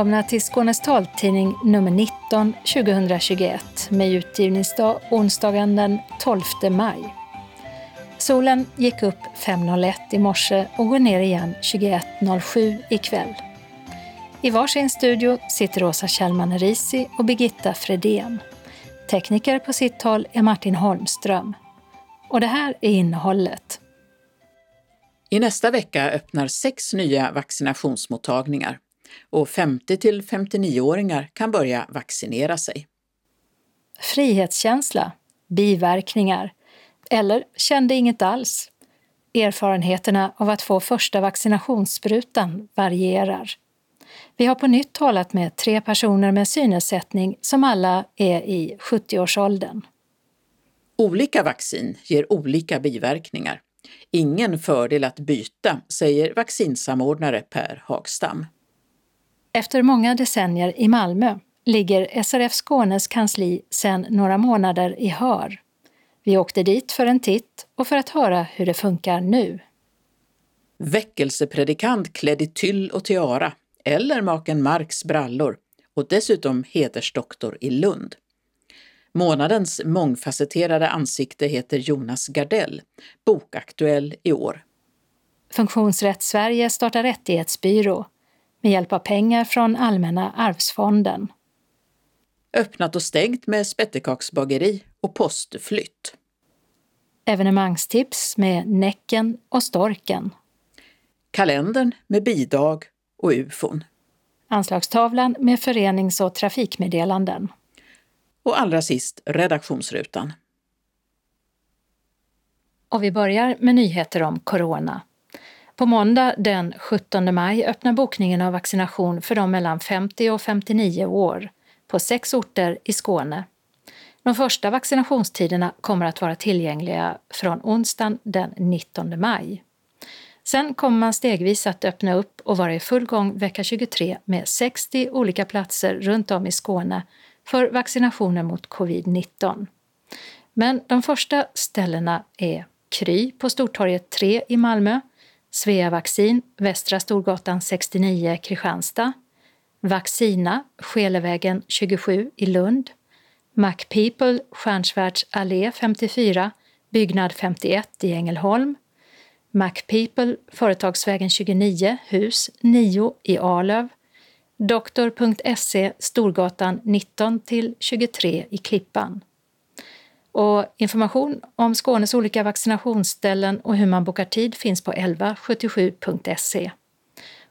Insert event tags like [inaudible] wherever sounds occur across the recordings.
Välkomna till Skånes taltidning nummer 19 2021 med utgivningsdag onsdagen den 12 maj. Solen gick upp 5.01 i morse och går ner igen 21.07 ikväll. I varsin studio sitter Åsa Kjellman Risi och Birgitta Fredén. Tekniker på sitt håll är Martin Holmström. Och det här är innehållet. I nästa vecka öppnar sex nya vaccinationsmottagningar och 50 till 59-åringar kan börja vaccinera sig. Frihetskänsla, biverkningar eller kände inget alls. Erfarenheterna av att få första vaccinationssprutan varierar. Vi har på nytt talat med tre personer med synnedsättning som alla är i 70-årsåldern. Olika vaccin ger olika biverkningar. Ingen fördel att byta, säger vaccinsamordnare Per Hagstam. Efter många decennier i Malmö ligger SRF Skånes kansli sedan några månader i Hör. Vi åkte dit för en titt och för att höra hur det funkar nu. Väckelsepredikant klädd i tyll och tiara, eller maken Marks brallor och dessutom hedersdoktor i Lund. Månadens mångfacetterade ansikte heter Jonas Gardell, bokaktuell i år. Funktionsrätt Sverige startar rättighetsbyrå med hjälp av pengar från Allmänna arvsfonden. Öppnat och stängt med spettekaksbageri och postflytt. Evenemangstips med Näcken och Storken. Kalendern med bidag och ufon. Anslagstavlan med förenings och trafikmeddelanden. Och allra sist redaktionsrutan. Och vi börjar med nyheter om corona. På måndag den 17 maj öppnar bokningen av vaccination för de mellan 50 och 59 år på sex orter i Skåne. De första vaccinationstiderna kommer att vara tillgängliga från onsdagen den 19 maj. Sen kommer man stegvis att öppna upp och vara i full gång vecka 23 med 60 olika platser runt om i Skåne för vaccinationer mot covid-19. Men de första ställena är Kry på Stortorget 3 i Malmö, Svea Vaccin, Västra Storgatan 69, Kristianstad, Vaccina, Skelevägen 27 i Lund, MacPeople, Stjärnsvärds allé 54, byggnad 51 i Ängelholm, MacPeople, Företagsvägen 29, hus 9 i Arlöv, Doktor.se, Storgatan 19 till 23 i Klippan. Och information om Skånes olika vaccinationsställen och hur man bokar tid finns på 1177.se.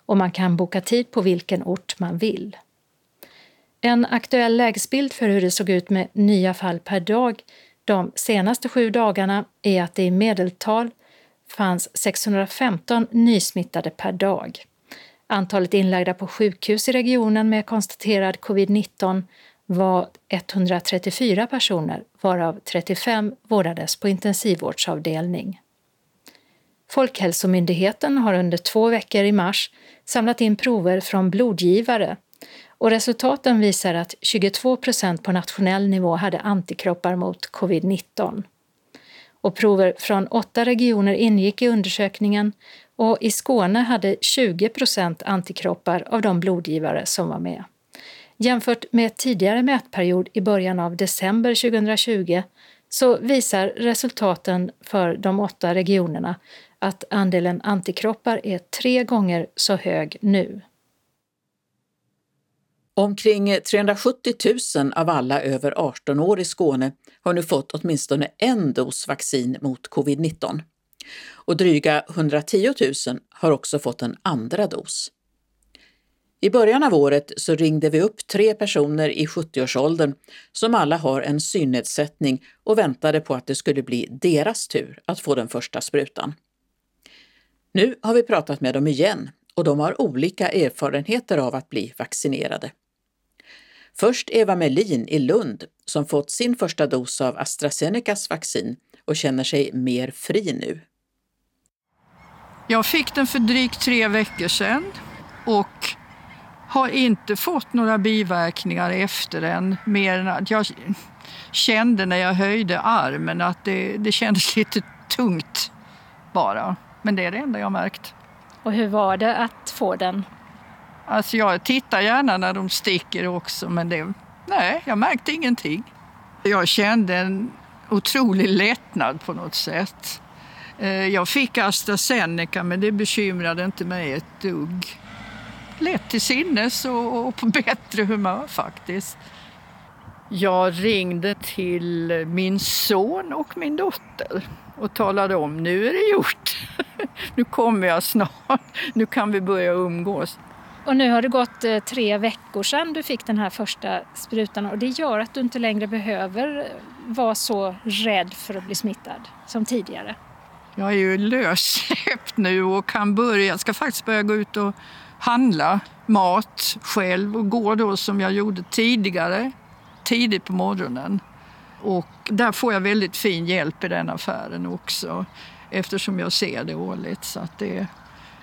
Och man kan boka tid på vilken ort man vill. En aktuell lägesbild för hur det såg ut med nya fall per dag de senaste sju dagarna är att det i medeltal fanns 615 nysmittade per dag. Antalet inlagda på sjukhus i regionen med konstaterad covid-19 var 134 personer, varav 35 vårdades på intensivvårdsavdelning. Folkhälsomyndigheten har under två veckor i mars samlat in prover från blodgivare och resultaten visar att 22 procent på nationell nivå hade antikroppar mot covid-19. Och prover från åtta regioner ingick i undersökningen och i Skåne hade 20 procent antikroppar av de blodgivare som var med. Jämfört med tidigare mätperiod i början av december 2020 så visar resultaten för de åtta regionerna att andelen antikroppar är tre gånger så hög nu. Omkring 370 000 av alla över 18 år i Skåne har nu fått åtminstone en dos vaccin mot covid-19. Och dryga 110 000 har också fått en andra dos. I början av året så ringde vi upp tre personer i 70-årsåldern som alla har en synnedsättning och väntade på att det skulle bli deras tur att få den första sprutan. Nu har vi pratat med dem igen och de har olika erfarenheter av att bli vaccinerade. Först Eva Melin i Lund som fått sin första dos av AstraZenecas vaccin och känner sig mer fri nu. Jag fick den för drygt tre veckor sedan och har inte fått några biverkningar efter den mer än att jag kände när jag höjde armen att det, det kändes [laughs] lite tungt bara. Men det är det enda jag märkt. Och hur var det att få den? Alltså jag tittar gärna när de sticker också, men det, nej, jag märkte ingenting. Jag kände en otrolig lättnad på något sätt. Eh, jag fick AstraZeneca, men det bekymrade inte mig ett dugg. Lätt till sinnes och på bättre humör faktiskt. Jag ringde till min son och min dotter och talade om nu är det gjort. [laughs] nu kommer jag snart. Nu kan vi börja umgås. Och nu har det gått eh, tre veckor sedan du fick den här första sprutan och det gör att du inte längre behöver vara så rädd för att bli smittad som tidigare. Jag är ju lössläppt nu och kan börja, jag ska faktiskt börja gå ut och handla mat själv och gå då som jag gjorde tidigare, tidigt på morgonen. Och där får jag väldigt fin hjälp i den affären också eftersom jag ser det årligt. Så att det,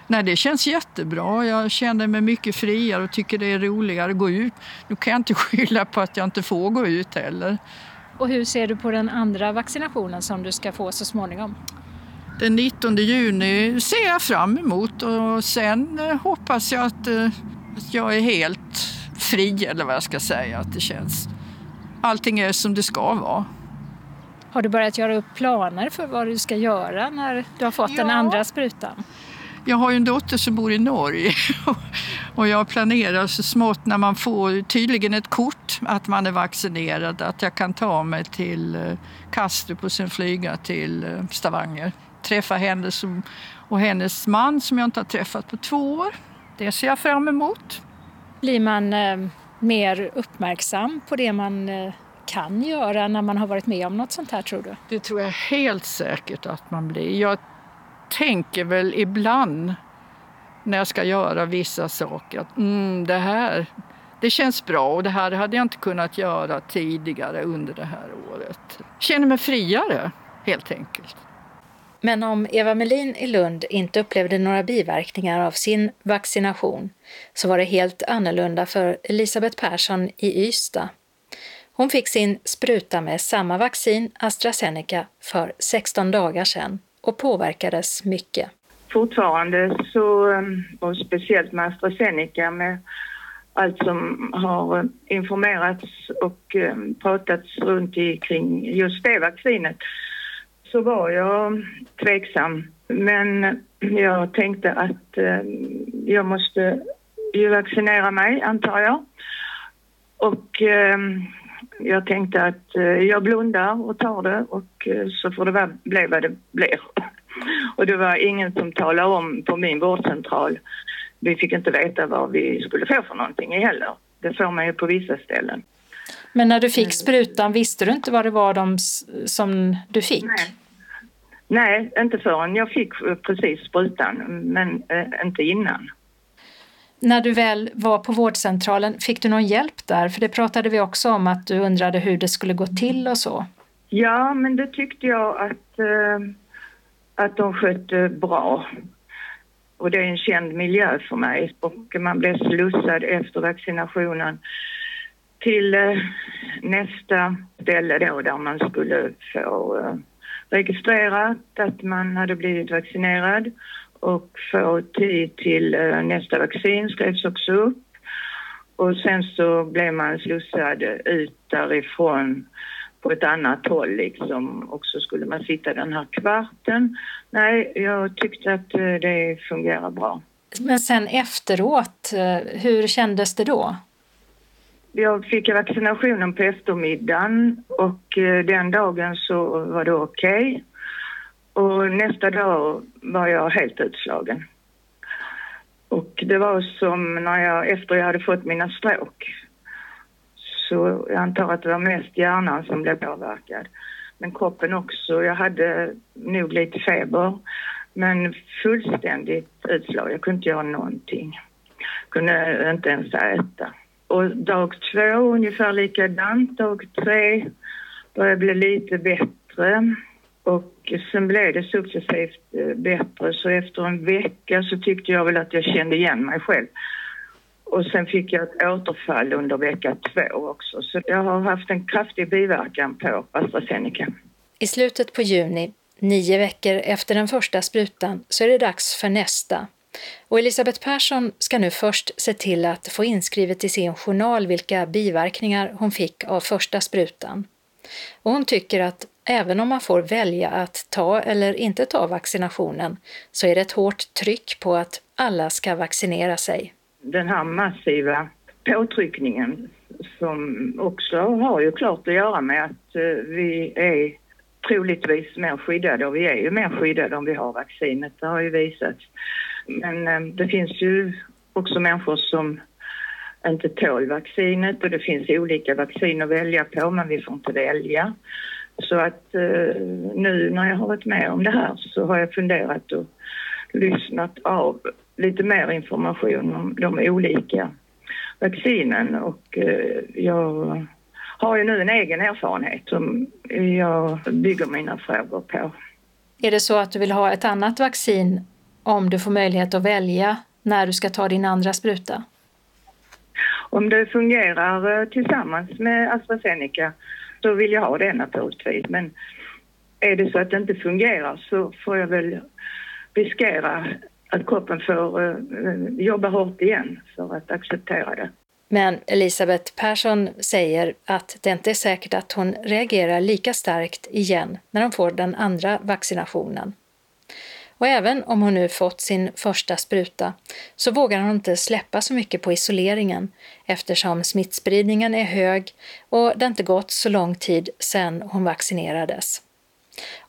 nej, det känns jättebra. Jag känner mig mycket friare och tycker det är roligare att gå ut. Nu kan jag inte [laughs] skylla på att jag inte får gå ut heller. Och hur ser du på den andra vaccinationen som du ska få så småningom? Den 19 juni ser jag fram emot och sen eh, hoppas jag att, eh, att jag är helt fri eller vad jag ska säga. Att det känns. Allting är som det ska vara. Har du börjat göra upp planer för vad du ska göra när du har fått ja. den andra sprutan? Jag har ju en dotter som bor i Norge [laughs] och jag planerar så smått när man får tydligen ett kort att man är vaccinerad att jag kan ta mig till eh, Kastrup och sen flyga till Stavanger. Träffa henne som, och hennes man som jag inte har träffat på två år. Det ser jag fram emot. Blir man eh, mer uppmärksam på det man eh, kan göra när man har varit med om något sånt här tror du? Det tror jag helt säkert att man blir. Jag tänker väl ibland när jag ska göra vissa saker att mm, det här det känns bra och det här hade jag inte kunnat göra tidigare under det här året. Känner mig friare helt enkelt. Men om Eva Melin i Lund inte upplevde några biverkningar av sin vaccination så var det helt annorlunda för Elisabeth Persson i Ystad. Hon fick sin spruta med samma vaccin, AstraZeneca, för 16 dagar sedan och påverkades mycket. Fortfarande så, ehm, och speciellt med AstraZeneca med allt som har informerats och ehm, pratats runt i kring just det vaccinet så var jag tveksam. Men jag tänkte att eh, jag måste ju vaccinera mig, antar jag. Och eh, jag tänkte att eh, jag blundar och tar det och eh, så får det bli vad det blir. [laughs] Och det var ingen som talade om på min vårdcentral. Vi fick inte veta vad vi skulle få för någonting heller. Det får man ju på vissa ställen. Men när du fick sprutan, visste du inte vad det var de som du fick? Nej. Nej, inte förrän jag fick precis sprutan, men äh, inte innan. När du väl var på vårdcentralen, fick du någon hjälp där? För det pratade vi också om att du undrade hur det skulle gå till och så. Ja, men det tyckte jag att, eh, att de skötte bra. Och det är en känd miljö för mig och man blev slussad efter vaccinationen till eh, nästa ställe då där man skulle få eh, registrerat att man hade blivit vaccinerad och få tid till eh, nästa vaccin skrevs också upp. Och sen så blev man slussad ut därifrån på ett annat håll liksom och så skulle man sitta den här kvarten. Nej, jag tyckte att det fungerar bra. Men sen efteråt, hur kändes det då? Jag fick vaccinationen på eftermiddagen och eh, den dagen så var det okej. Okay. Och nästa dag var jag helt utslagen. Och det var som när jag, efter jag hade fått mina stråk. Så jag antar att det var mest hjärnan som blev påverkad. Men kroppen också. Jag hade nog lite feber. Men fullständigt utslag. Jag kunde inte göra någonting. Kunde inte ens äta. Och dag två ungefär likadant. Dag tre började bli lite bättre. Och sen blev det successivt eh, bättre så efter en vecka så tyckte jag väl att jag kände igen mig själv. Och sen fick jag ett återfall under vecka två också så jag har haft en kraftig biverkan på AstraZeneca. I slutet på juni, nio veckor efter den första sprutan, så är det dags för nästa. Och Elisabeth Persson ska nu först se till att få inskrivet i sin journal vilka biverkningar hon fick av första sprutan. Och hon tycker att även om man får välja att ta eller inte ta vaccinationen så är det ett hårt tryck på att alla ska vaccinera sig. Den här massiva påtryckningen som också har ju klart att göra med att eh, vi är troligtvis mer skyddade och vi är ju mer skyddade om vi har vaccinet, det har ju visats. Men eh, det finns ju också människor som inte tål vaccinet och det finns olika vaccin att välja på men vi får inte välja. Så att eh, nu när jag har varit med om det här så har jag funderat och lyssnat av lite mer information om de olika vaccinen och eh, jag har ju nu en egen erfarenhet som jag bygger mina frågor på. Är det så att du vill ha ett annat vaccin om du får möjlighet att välja när du ska ta din andra spruta? Om det fungerar eh, tillsammans med AstraZeneca så vill jag ha det naturligtvis. Men är det så att det inte fungerar så får jag väl riskera att kroppen får uh, jobba hårt igen för att acceptera det. Men Elisabeth Persson säger att det inte är säkert att hon reagerar lika starkt igen när hon får den andra vaccinationen. Och även om hon nu fått sin första spruta så vågar hon inte släppa så mycket på isoleringen eftersom smittspridningen är hög och det inte gått så lång tid sedan hon vaccinerades.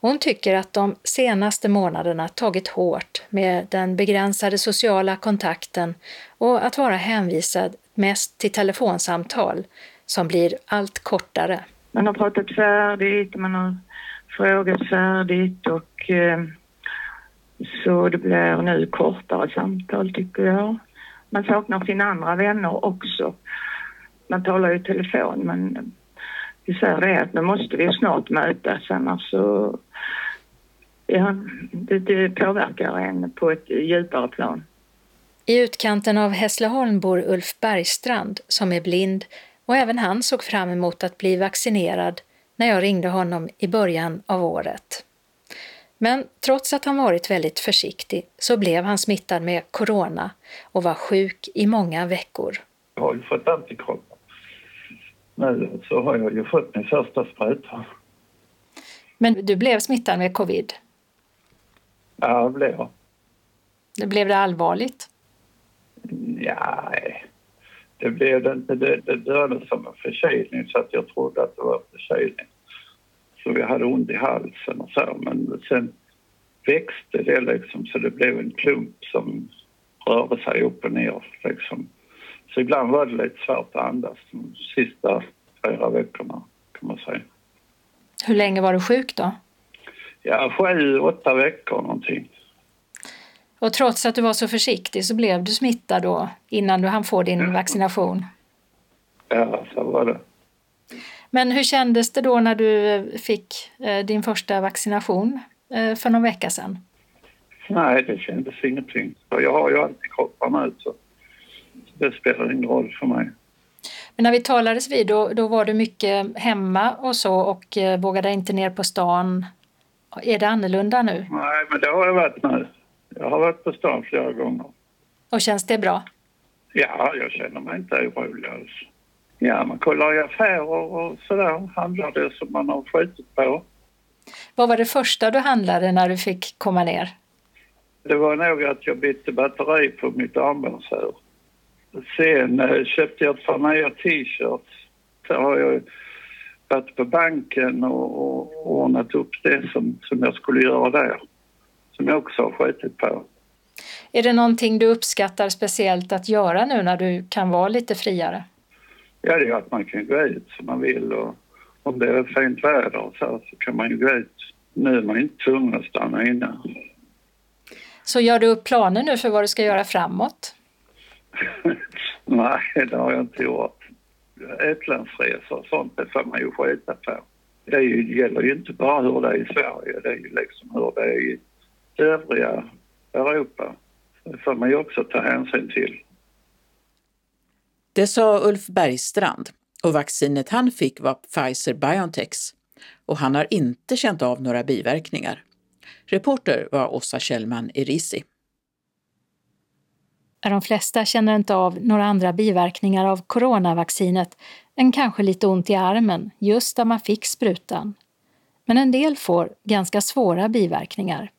Hon tycker att de senaste månaderna tagit hårt med den begränsade sociala kontakten och att vara hänvisad mest till telefonsamtal som blir allt kortare. Man har pratat färdigt, man har frågat färdigt och eh, så det blir nu kortare samtal tycker jag. Man saknar sina andra vänner också. Man talar ju i telefon men vi säger det att nu måste vi snart mötas annars så ja, det, det påverkar en på ett djupare plan. I utkanten av Hässleholm bor Ulf Bergstrand som är blind och även han såg fram emot att bli vaccinerad när jag ringde honom i början av året. Men trots att han varit väldigt försiktig så blev han smittad med corona och var sjuk i många veckor. Jag har ju fått antikroppar. Nu så har jag ju fått min första spruta. Men du blev smittad med covid? Ja, det blev jag. Det blev det allvarligt? Ja, det blev det inte. Det, det som en förkylning så att jag trodde att det var förkylning. Så vi hade ont i halsen och så. Men sen växte det liksom så det blev en klump som rörde sig upp och ner liksom. Så ibland var det lite svårt att andas de sista fyra veckorna kan man säga. Hur länge var du sjuk då? Ja, sju, åtta veckor någonting. Och trots att du var så försiktig så blev du smittad då innan du hann få din vaccination? Ja, så var det. Men hur kändes det då när du fick eh, din första vaccination eh, för någon vecka sedan? Nej, det kändes ingenting. Jag har ju alltid kroppen ut så det spelar ingen roll för mig. Men när vi talades vid då, då var du mycket hemma och så och eh, vågade inte ner på stan. Är det annorlunda nu? Nej, men det har jag varit nu. Jag har varit på stan flera gånger. Och känns det bra? Ja, jag känner mig inte orolig alls. Ja, man kollar i affärer och sådär, handlar det som man har skjutit på. Vad var det första du handlade när du fick komma ner? Det var nog att jag bytte batteri på mitt armbågsur. Sen eh, köpte jag ett par nya t-shirts. Så har jag varit på banken och, och ordnat upp det som, som jag skulle göra där. Som jag också har skjutit på. Är det någonting du uppskattar speciellt att göra nu när du kan vara lite friare? Ja, det är att man kan gå ut som man vill och om det är fint väder och så, så kan man ju gå ut. Nu är man inte tvungen att stanna inne. Så gör du upp planer nu för vad du ska göra framåt? [laughs] Nej, det har jag inte gjort. Utlandsresor och sånt, det får man ju skita på. Det gäller ju inte bara hur det är i Sverige, det är ju liksom hur det är i övriga Europa. Det får man ju också ta hänsyn till. Det sa Ulf Bergstrand och vaccinet han fick var Pfizer-Biontechs och han har inte känt av några biverkningar. Reporter var Åsa Kjellman Erisi. de flesta känner inte av några andra biverkningar av coronavaccinet än kanske lite ont i armen just där man fick sprutan. Men en del får ganska svåra biverkningar.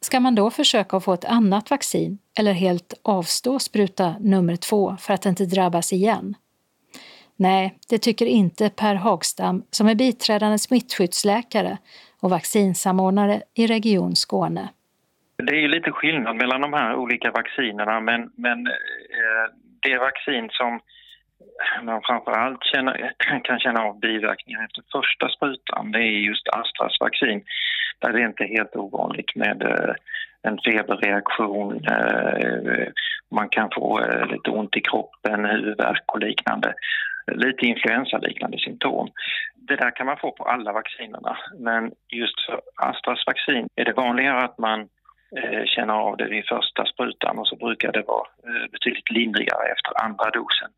Ska man då försöka få ett annat vaccin eller helt avstå spruta nummer två för att inte drabbas igen? Nej, det tycker inte Per Hagstam som är biträdande smittskyddsläkare och vaccinsamordnare i Region Skåne. Det är lite skillnad mellan de här olika vaccinerna men, men eh, det vaccin som man framförallt känner, [clears throat] kan känna av biverkningar efter första sprutan det är just Astras vaccin där det inte är helt ovanligt med eh, en feberreaktion, eh, man kan få eh, lite ont i kroppen, huvudvärk och liknande. Lite influensaliknande symptom. Det där kan man få på alla vaccinerna men just för Astras vaccin är det vanligare att man Eh, känner av det vid första sprutan och så brukar det vara eh, betydligt lindrigare efter andra dosen.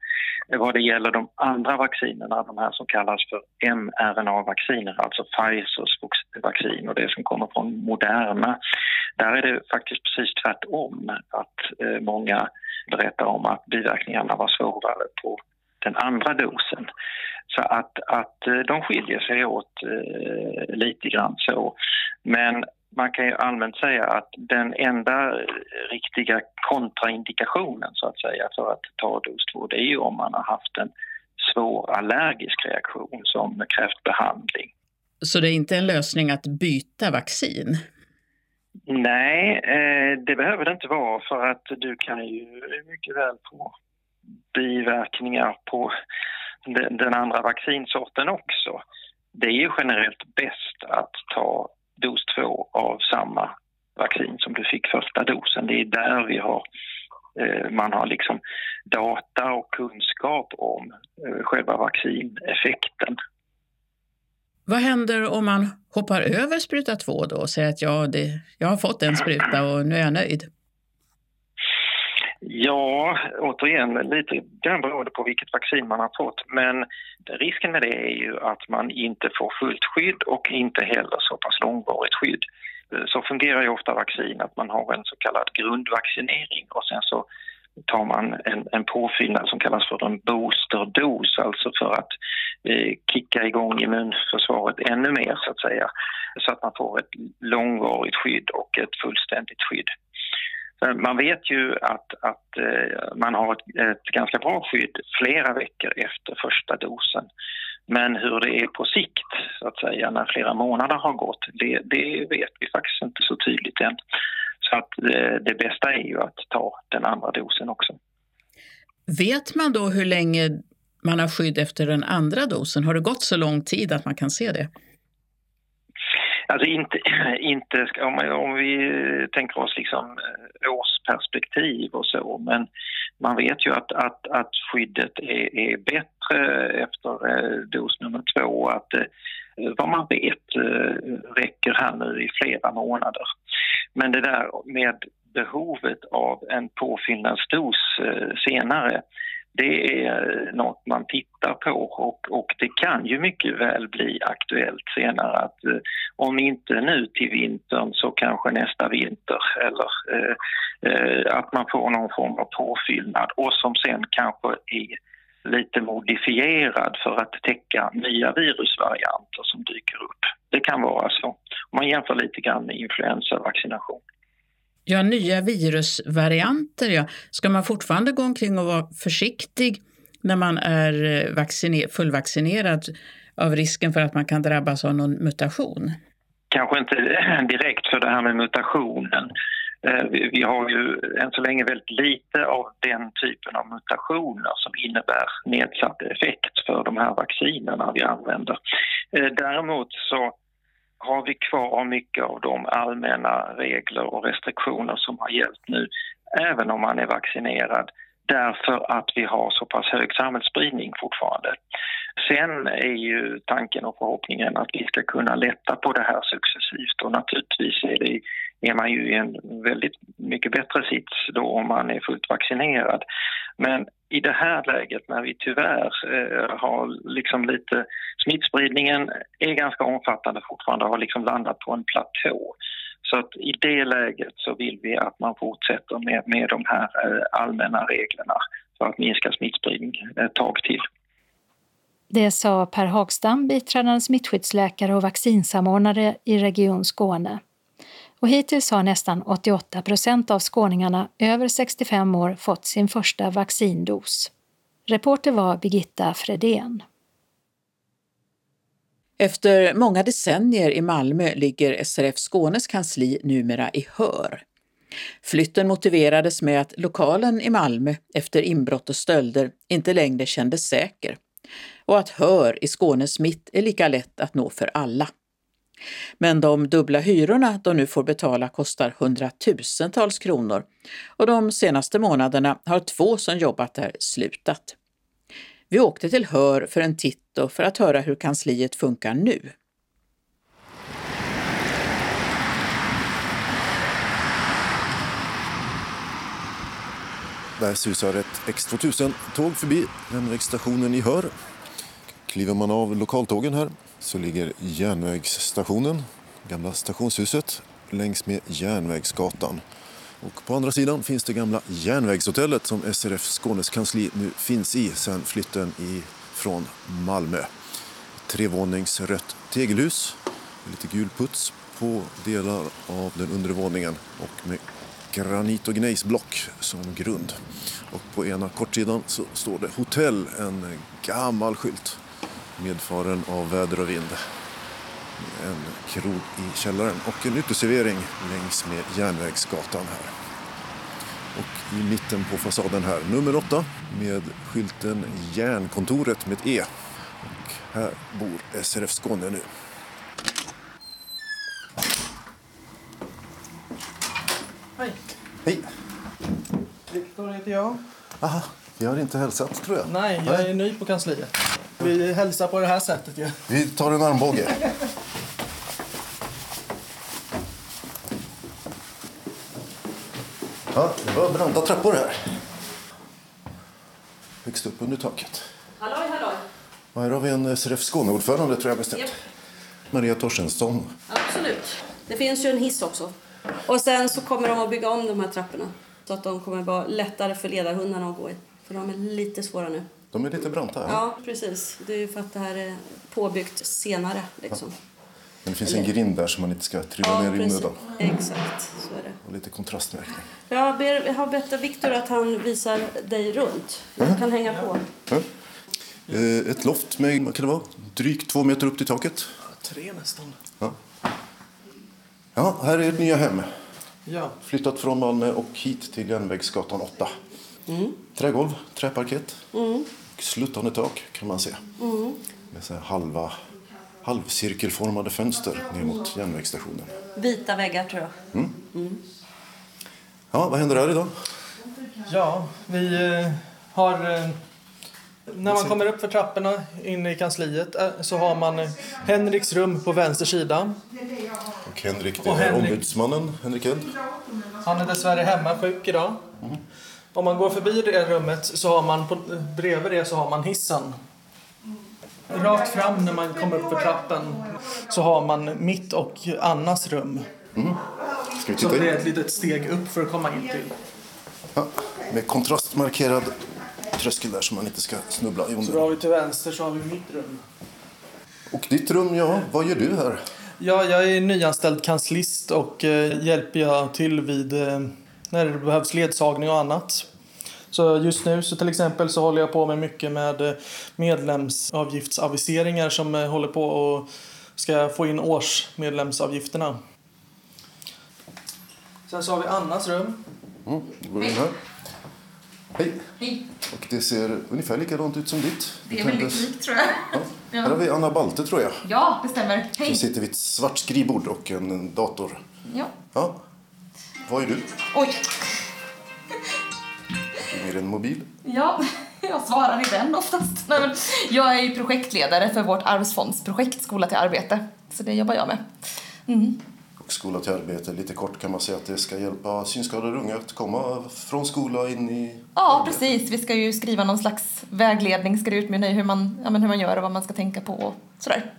Eh, vad det gäller de andra vaccinerna, de här som kallas för mRNA-vacciner, alltså Pfizers vaccin och det som kommer från Moderna, där är det faktiskt precis tvärtom. Att många berättar om att biverkningarna var svårare på den andra dosen. Så att, att de skiljer sig åt eh, lite grann så. Men man kan ju allmänt säga att den enda riktiga kontraindikationen så att säga för att ta dos 2 det är ju om man har haft en svår allergisk reaktion som krävt behandling. Så det är inte en lösning att byta vaccin? Nej, eh, det behöver det inte vara för att du kan ju mycket väl få biverkningar på den andra vaccinsorten också. Det är ju generellt bäst att ta dos två av samma vaccin som du fick första dosen. Det är där vi har, eh, man har liksom data och kunskap om eh, själva vaccineffekten. Vad händer om man hoppar över spruta två då och säger att ja, det, jag har fått en spruta och nu är jag nöjd? Ja, återigen, lite grann beroende på vilket vaccin man har fått. Men risken med det är ju att man inte får fullt skydd och inte heller så pass långvarigt skydd. Eh, så fungerar ju ofta vaccin, att man har en så kallad grundvaccinering och sen så tar man en, en påfyllnad som kallas för en boosterdos, alltså för att eh, kicka igång immunförsvaret ännu mer så att säga. Så att man får ett långvarigt skydd och ett fullständigt skydd. Man vet ju att, att eh, man har ett, ett, ganska bra skydd flera veckor efter första dosen. Men hur det är på sikt, så att säga, när flera månader har gått, det, det vet vi faktiskt inte så tydligt än. Så att det, det bästa är ju att ta den andra dosen också. Vet man då hur länge man har skydd efter den andra dosen? Har det gått så lång tid att man kan se det? Alltså inte, [clears throat] inte om, om vi tänker oss liksom eh, årsperspektiv och så, men man vet ju att, att, att skyddet är, är bättre efter eh, dos nummer två, att eh, vad man vet räcker här nu i flera månader. Men det där med behovet av en påfyllnadsdos senare, det är något man tittar på och, och det kan ju mycket väl bli aktuellt senare att eh, om inte nu till vintern så kanske nästa vinter eller eh, eh, att man får någon form av påfyllnad och som sen kanske är lite modifierad för att täcka nya virusvarianter som dyker upp. Det kan vara så. Om man jämför lite grann med influensavaccination. Ja, nya virusvarianter, ja. Ska man fortfarande gå omkring och vara försiktig när man är eh, vacciner fullvaccinerad av risken för att man kan drabbas av någon mutation? Kanske inte [laughs] direkt för det här med mutationen. Eh, vi har ju än så länge väldigt lite av den typen av mutationer som innebär nedsatt effekt för de här vaccinerna vi använder. Eh, däremot så har vi kvar mycket av de allmänna regler och restriktioner som har gällt nu, även om man är vaccinerad därför att vi har så pass hög samhällsspridning fortfarande. Sen är ju tanken och förhoppningen att vi ska kunna lätta på det här successivt och naturligtvis är, det, är man ju i en väldigt mycket bättre sits då om man är fullt vaccinerad. Men i det här läget när vi tyvärr eh, har liksom lite smittspridningen är ganska omfattande fortfarande och har liksom landat på en platå Så att i det läget så vill vi att man fortsätter med, med de här eh, allmänna reglerna för att minska smittspridning ett tag till. Det sa Per Hagstam, biträdande smittskyddsläkare och vaccinsamordnare i Region Skåne. Och hittills har nästan 88 procent av skåningarna över 65 år fått sin första vaccindos. Reporter var Birgitta Fredén. Efter många decennier i Malmö ligger SRF Skånes kansli numera i Hör. Flytten motiverades med att lokalen i Malmö efter inbrott och stölder inte längre kändes säker och att Hör i Skånes mitt är lika lätt att nå för alla. Men de dubbla hyrorna de nu får betala kostar hundratusentals kronor och de senaste månaderna har två som jobbat där slutat. Vi åkte till Hör för en titt och för att höra hur kansliet funkar nu. Där susar ett X2000-tåg förbi järnvägsstationen i Hör. Kliver man av lokaltågen här så ligger järnvägsstationen, gamla stationshuset, längs med Järnvägsgatan. Och på andra sidan finns det gamla järnvägshotellet som SRF Skånes kansli nu finns i sedan flytten i, från Malmö. Trevåningsrött tegelhus, med lite gul puts på delar av den undre våningen och med granit och gnejsblock som grund. Och på ena kortsidan så står det hotell, en gammal skylt medfaren av väder och vind. En krog i källaren och en uteservering längs med Järnvägsgatan här. Och i mitten på fasaden här, nummer åtta med skylten Järnkontoret med E. Och här bor SRF Skåne nu. Hej. Hej. Viktor heter jag. Aha, vi har inte hälsat tror jag. Nej, jag är ny på kansliet. Vi hälsar på det här sättet ju. Vi tar en armbåge. Ja, det var branta trappor här. Högst upp under taket. Halloj, halloj. Och här har vi en SRF Skåne-ordförande tror jag bestämt. Japp. Maria Torstensson. Absolut. Det finns ju en hiss också. Och sen så kommer de att bygga om de här trapporna. Så att de kommer vara lättare för ledarhundarna att gå i. För de är lite svåra nu. De är lite branta. Ja, precis. Det är ju för att det här är påbyggt senare. Liksom. Men det finns en grind där så man inte ska trilla ner i onödan. Exakt, så är det. Och lite kontrastmärkning. Jag, ber, jag har bett Viktor att han visar dig runt. Jag kan hänga på. Ja. Eh, Ett loft med, vad kan det vara, drygt två meter upp till taket. Tre nästan. Ja. ja, här är ert nya hem. Ja. Flyttat från Malmö och hit till Järnvägsgatan 8. Trägolv, träparkett, sluttande tak kan man se. Med så här halva, halvcirkelformade fönster ner mot järnvägsstationen. Vita väggar tror jag. Ja, vad händer här idag? Ja, vi eh, har... Eh, när man kommer upp för trapporna inne i kansliet eh, så har man Henriks rum på vänster sida. Och Henrik, det Och är Henrik. ombudsmannen Henrik Edd. Han är dessvärre hemma sjuk idag. Om man går förbi det rummet så har man på, bredvid det så har man hissen. Rakt fram när man kommer upp för trappen så har man mitt och Annas rum. Ska vi Så titta det är ett litet steg upp för att komma in till. Ja, med kontrastmarkerad tröskel där så man inte ska snubbla i Så har vi till vänster så har vi mitt rum. Och ditt rum, ja, vad gör du här? Ja, jag är nyanställd kanslist och eh, hjälper jag till vid eh, när det behövs ledsagning och annat. Så just nu så till exempel så håller jag på med mycket med eh, medlemsavgiftsaviseringar som eh, håller på och ska få in årsmedlemsavgifterna. Sen så har vi Annas rum. Mm, då går vi in här. Hej. Och det ser ungefär likadant ut som ditt. Det är väldigt likt tror jag. [laughs] Ja. Här har vi Anna Balte tror jag. Ja, det stämmer. Som Hej. sitter vid ett svart skrivbord och en dator. Ja. Ja. Vad är du? Oj. Det en mobil? Ja, [laughs] jag svarar i den oftast. Nej, men jag är projektledare för vårt arvsfondsprojekt Skola till arbete. Så det jobbar jag med. Mm. Och skola till arbete. Lite kort kan man säga att det ska hjälpa synskadade unga att komma från skola in i Ja, arbete. precis. Vi ska ju skriva någon slags vägledning, ska det utmynna i hur man, ja, men hur man gör och vad man ska tänka på och sådär.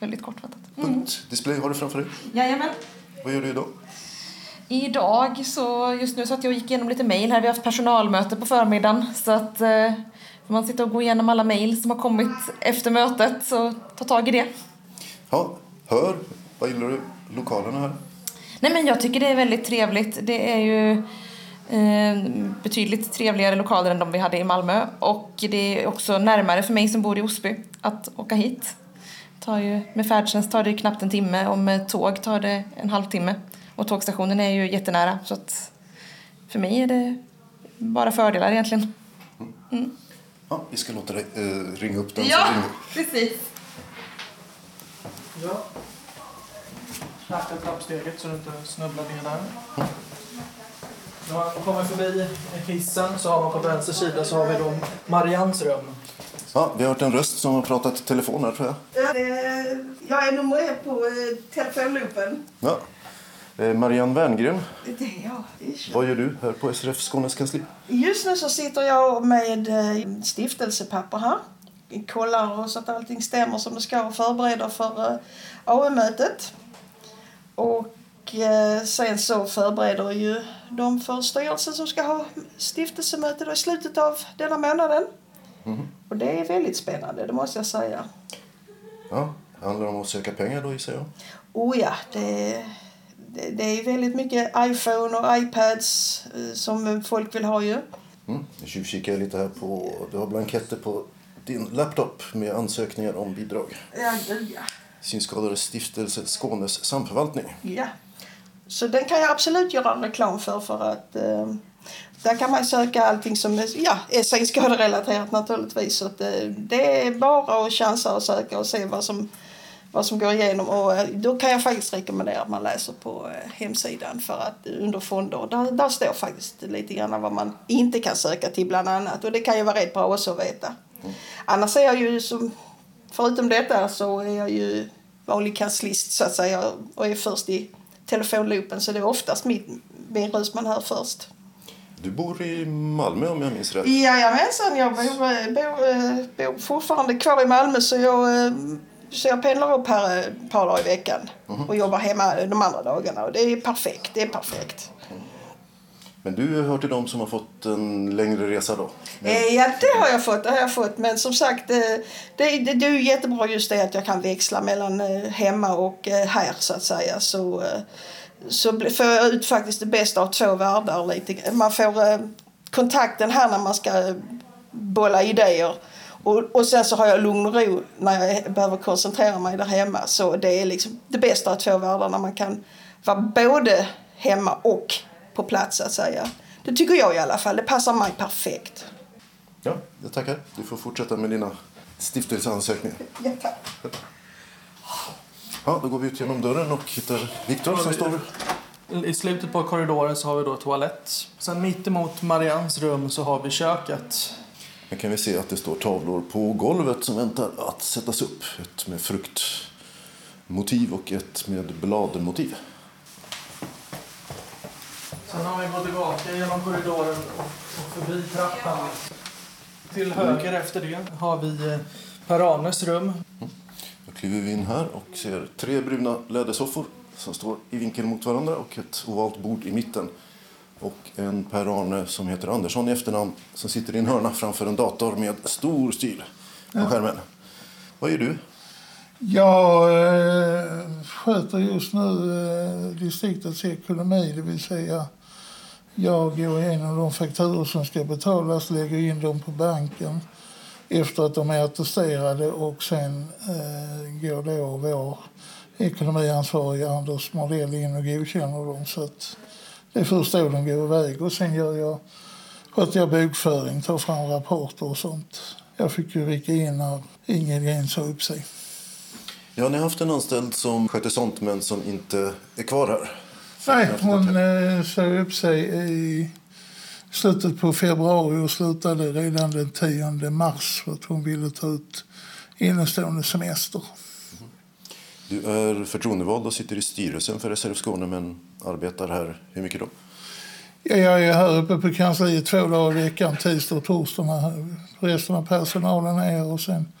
Väldigt kortfattat. Mm. Punktdisplay har du framför dig. Jajamän. Vad gör du idag? Idag så, just nu satt jag och gick igenom lite mejl här. Vi har haft personalmöte på förmiddagen. Så att eh, får man sitta och gå igenom alla mejl som har kommit efter mötet så ta tag i det. Ja, hör. Vad gillar du lokalerna här? Nej men jag tycker det är väldigt trevligt. Det är ju eh, betydligt trevligare lokaler än de vi hade i Malmö. Och det är också närmare för mig som bor i Osby att åka hit. Tar ju, med färdtjänst tar det knappt en timme och med tåg tar det en halvtimme. Och tågstationen är ju jättenära så att för mig är det bara fördelar egentligen. Mm. Ja, vi ska låta dig eh, ringa upp den Ja, precis. Ja. Akta trappsteget så du inte snubblar ner där. När man kommer förbi hissen så har man på vänster sida så har vi då Marians rum. Ja, vi har hört en röst som har pratat i telefon här tror jag. Ja, det, jag är nummer ett på eh, telefonloopen. Ja. Eh, Marianne Werngren, Det är jag. Ish. vad gör du här på SRF Skånes kansli? Just nu så sitter jag med eh, stiftelsepapper här. Kollar så att allting stämmer som det ska och förbereder för eh, AM-mötet. Och sen så förbereder ju de för styrelsen som ska ha stiftelsemöte i slutet av denna månaden. Mhm. Och det är väldigt spännande, det måste jag säga. Ja, handlar det om att söka pengar då gissar jag? Oh ja, det, det, är väldigt mycket iPhone och iPads eh, som folk vill ha ju. Mm. Nu tjuvkikar jag lite här på, du har blanketter på din laptop med ansökningar om bidrag. Ja, ja. Synskadades stiftelse Skånes samförvaltning. ja. Så den kan jag absolut göra reklam för för att eh, där kan man söka allting som är, ja, är synskaderelaterat naturligtvis. Så att, eh, det är bara att chansa och söka och se vad som, vad som går igenom. Och eh, då kan jag faktiskt rekommendera att man läser på eh, hemsidan för att under fonder, där, där står faktiskt lite grann vad man inte kan söka till bland annat. Och det kan ju vara rätt bra också att veta. Annars är jag ju som, förutom detta så är jag ju vanlig kanslist så att säga och är först i telefonloopen så det är oftast min, min röst man hör först. Du bor i Malmö om jag minns rätt. Jajamensan, jag bor, bor, eh, bor fortfarande kvar i Malmö så jag, så jag pendlar upp här ett par dagar i veckan och jobbar hemma de andra dagarna och det är perfekt, det är perfekt. Men du hör till dem som har fått en längre resa då? Eh, Ja, det har jag fått. Det har jag fått. Men som sagt, eh, det, det, det är jättebra just det att jag kan växla mellan eh, hemma och här så att säga. Så, så får jag ut faktiskt det bästa av två världar. Lite. Man får kontakten här när man ska bolla idéer. Och, och sen så har jag lugn och ro när jag behöver koncentrera mig där hemma. Så det är liksom det bästa av två världar när man kan vara både hemma och på plats så att säga. Det tycker jag i alla fall. Det passar mig perfekt. Ja, jag tackar. Du får fortsätta med dina stiftelseansökningar. Ja, tack. Ja, då går vi ut genom dörren och hittar Viktor som står... I slutet på korridoren så har vi då toalett. Sen mitt emot Marians rum så har vi köket. Här kan vi se att det står tavlor på golvet som väntar att sättas upp. Ett med fruktmotiv och ett med bladmotiv. Sen har vi gått tillbaka genom korridoren och, förbi trappan. Till höger efter det har vi eh, Per-Arnes rum. Då kliver vi in här och ser tre bruna lädersoffor som står i vinkel mot varandra och ett ovalt bord i mitten. Och en Per-Arne som heter Andersson i efternamn som sitter i en hörna framför en dator med stor stil på skärmen. Vad gör du? Jag eh, sköter just nu eh, distriktets ekonomi, det vill säga jag går igenom de fakturor som ska betalas, lägger in dem på banken efter att de är attesterade och sen eh, går då vår ekonomiansvarige Anders Mardell in och godkänner dem. Så att det är först då de går iväg och sen gör jag, sköter jag bokföring, tar fram rapporter och sånt. Jag fick ju rycka in när Ingrid Gren sa upp sig. Ja, ni har haft en anställd som sköter sånt men som inte är kvar här. Nej, hon eh, sa upp sig i slutet på februari och slutade redan den 10 mars för att hon ville ta ut innestående semester. Du är förtroendevald och sitter i styrelsen för SRF Skåne men arbetar här hur mycket då? Ja, jag är här uppe på kansliet två dagar i veckan, tisdag och torsdag. när Resten av personalen är här och sen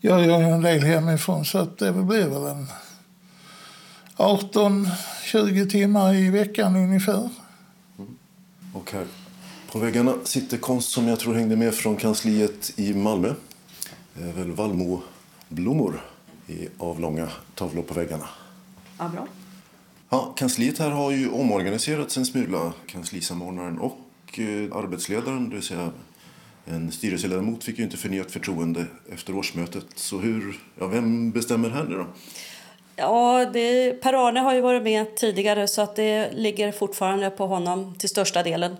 gör jag en del hemifrån så att det blir väl en 18-20 timmar i veckan ungefär. Och här på väggarna sitter konst som jag tror hängde med från kansliet i Malmö. Det är väl vallmoblommor i avlånga tavlor på väggarna. Ja, bra. Ja, kansliet här har ju omorganiserats en smula. Kanslisamordnaren och eh, arbetsledaren, det vill säga en styrelseledamot, fick ju inte förnyat förtroende efter årsmötet. Så hur, ja, vem bestämmer här nu då? Ja, Per-Arne har ju varit med tidigare så att det ligger fortfarande på honom till största delen.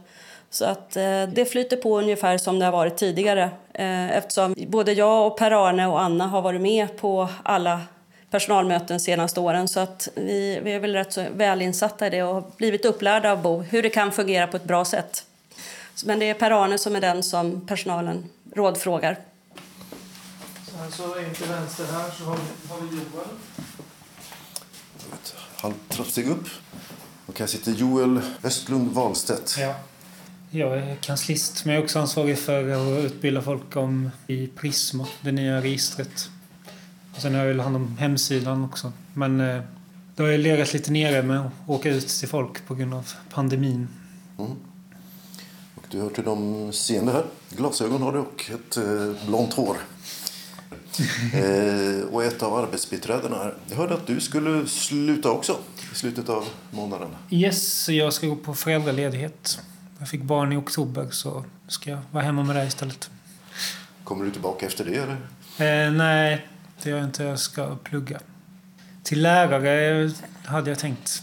Så att eh, det flyter på ungefär som det har varit tidigare eh, eftersom både jag och Per-Arne och Anna har varit med på alla personalmöten senaste åren så att vi, vi är väl rätt så välinsatta i det och har blivit upplärda av Bo hur det kan fungera på ett bra sätt. Men det är Per-Arne som är den som personalen rådfrågar. Sen så in till vänster här så har vi, har vi Joel. Ett halvt trappsteg upp. Och här sitter Joel Östlund Wahlstedt. Ja. Jag är kanslist, men jag är också ansvarig för att utbilda folk om i Prisma, det nya registret. Och sen har jag väl hand om hemsidan också. Men eh, då har jag legat lite nere med att åka ut till folk på grund av pandemin. Mm. Och du hör till de seende här. Glasögon har du och ett eh, blont hår. [laughs] eh, och ett av arbetsbiträdena här. Jag hörde att du skulle sluta också i slutet av månaden. Yes, jag ska gå på föräldraledighet. Jag fick barn i oktober så ska jag vara hemma med dig istället. Kommer du tillbaka efter det eller? Eh, nej, det gör jag inte. Jag ska plugga. Till lärare hade jag tänkt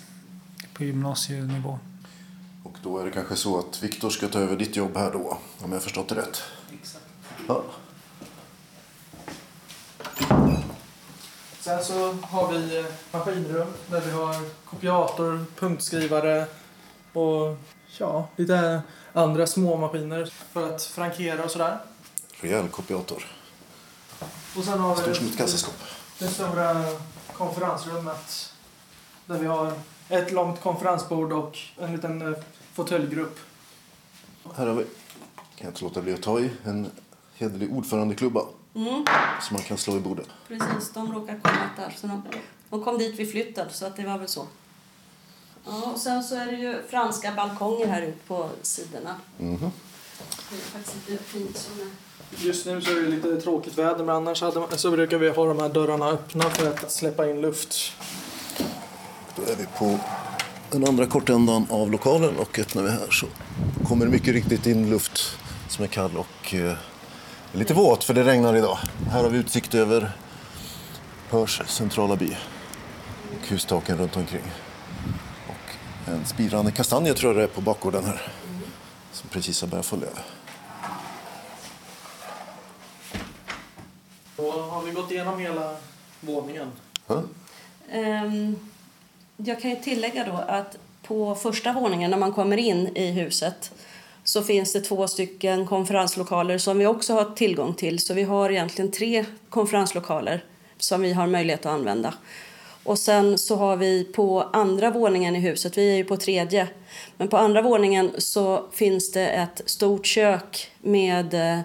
på gymnasienivå. Och då är det kanske så att Viktor ska ta över ditt jobb här då, om jag förstått det rätt? Exakt. Ja. Sen så har vi eh, maskinrum där vi har kopiator, punktskrivare och ja, lite andra små maskiner för att frankera och sådär. Rejäl kopiator. Och sen har Stort som vi ett kassaskåp. det stora konferensrummet där vi har ett långt konferensbord och en liten eh, fåtöljgrupp. Här har vi, kan jag inte låta bli att ta i, en hederlig ordförandeklubba Mm, som man kan slå i bordet. precis, de råkar komma där. Så de, de kom dit vid flytten, så att det var väl så. Ja, och sen så är det ju franska balkonger här ute på sidorna. Mhm. Det är faktiskt lite fint som är... Just nu så är det lite tråkigt väder men annars hade, så brukar vi ha de här dörrarna öppna för att släppa in luft. Då är vi på den andra kortändan av lokalen och öppnar vi här så kommer det mycket riktigt in luft som är kall och eh, lite våt för det regnar idag. Här har vi utsikt över Hörs centrala by och hustaken runt omkring. Och en spirande kastanje tror jag det är på bakgården här som precis har börjat få löv. Har vi gått igenom hela våningen. Ehm, jag kan ju tillägga då att på första våningen när man kommer in i huset så finns det två stycken konferenslokaler som vi också har tillgång till. Så vi har egentligen tre konferenslokaler som vi har möjlighet att använda. Och sen så har vi på andra våningen i huset, vi är ju på tredje, men på andra våningen så finns det ett stort kök med eh,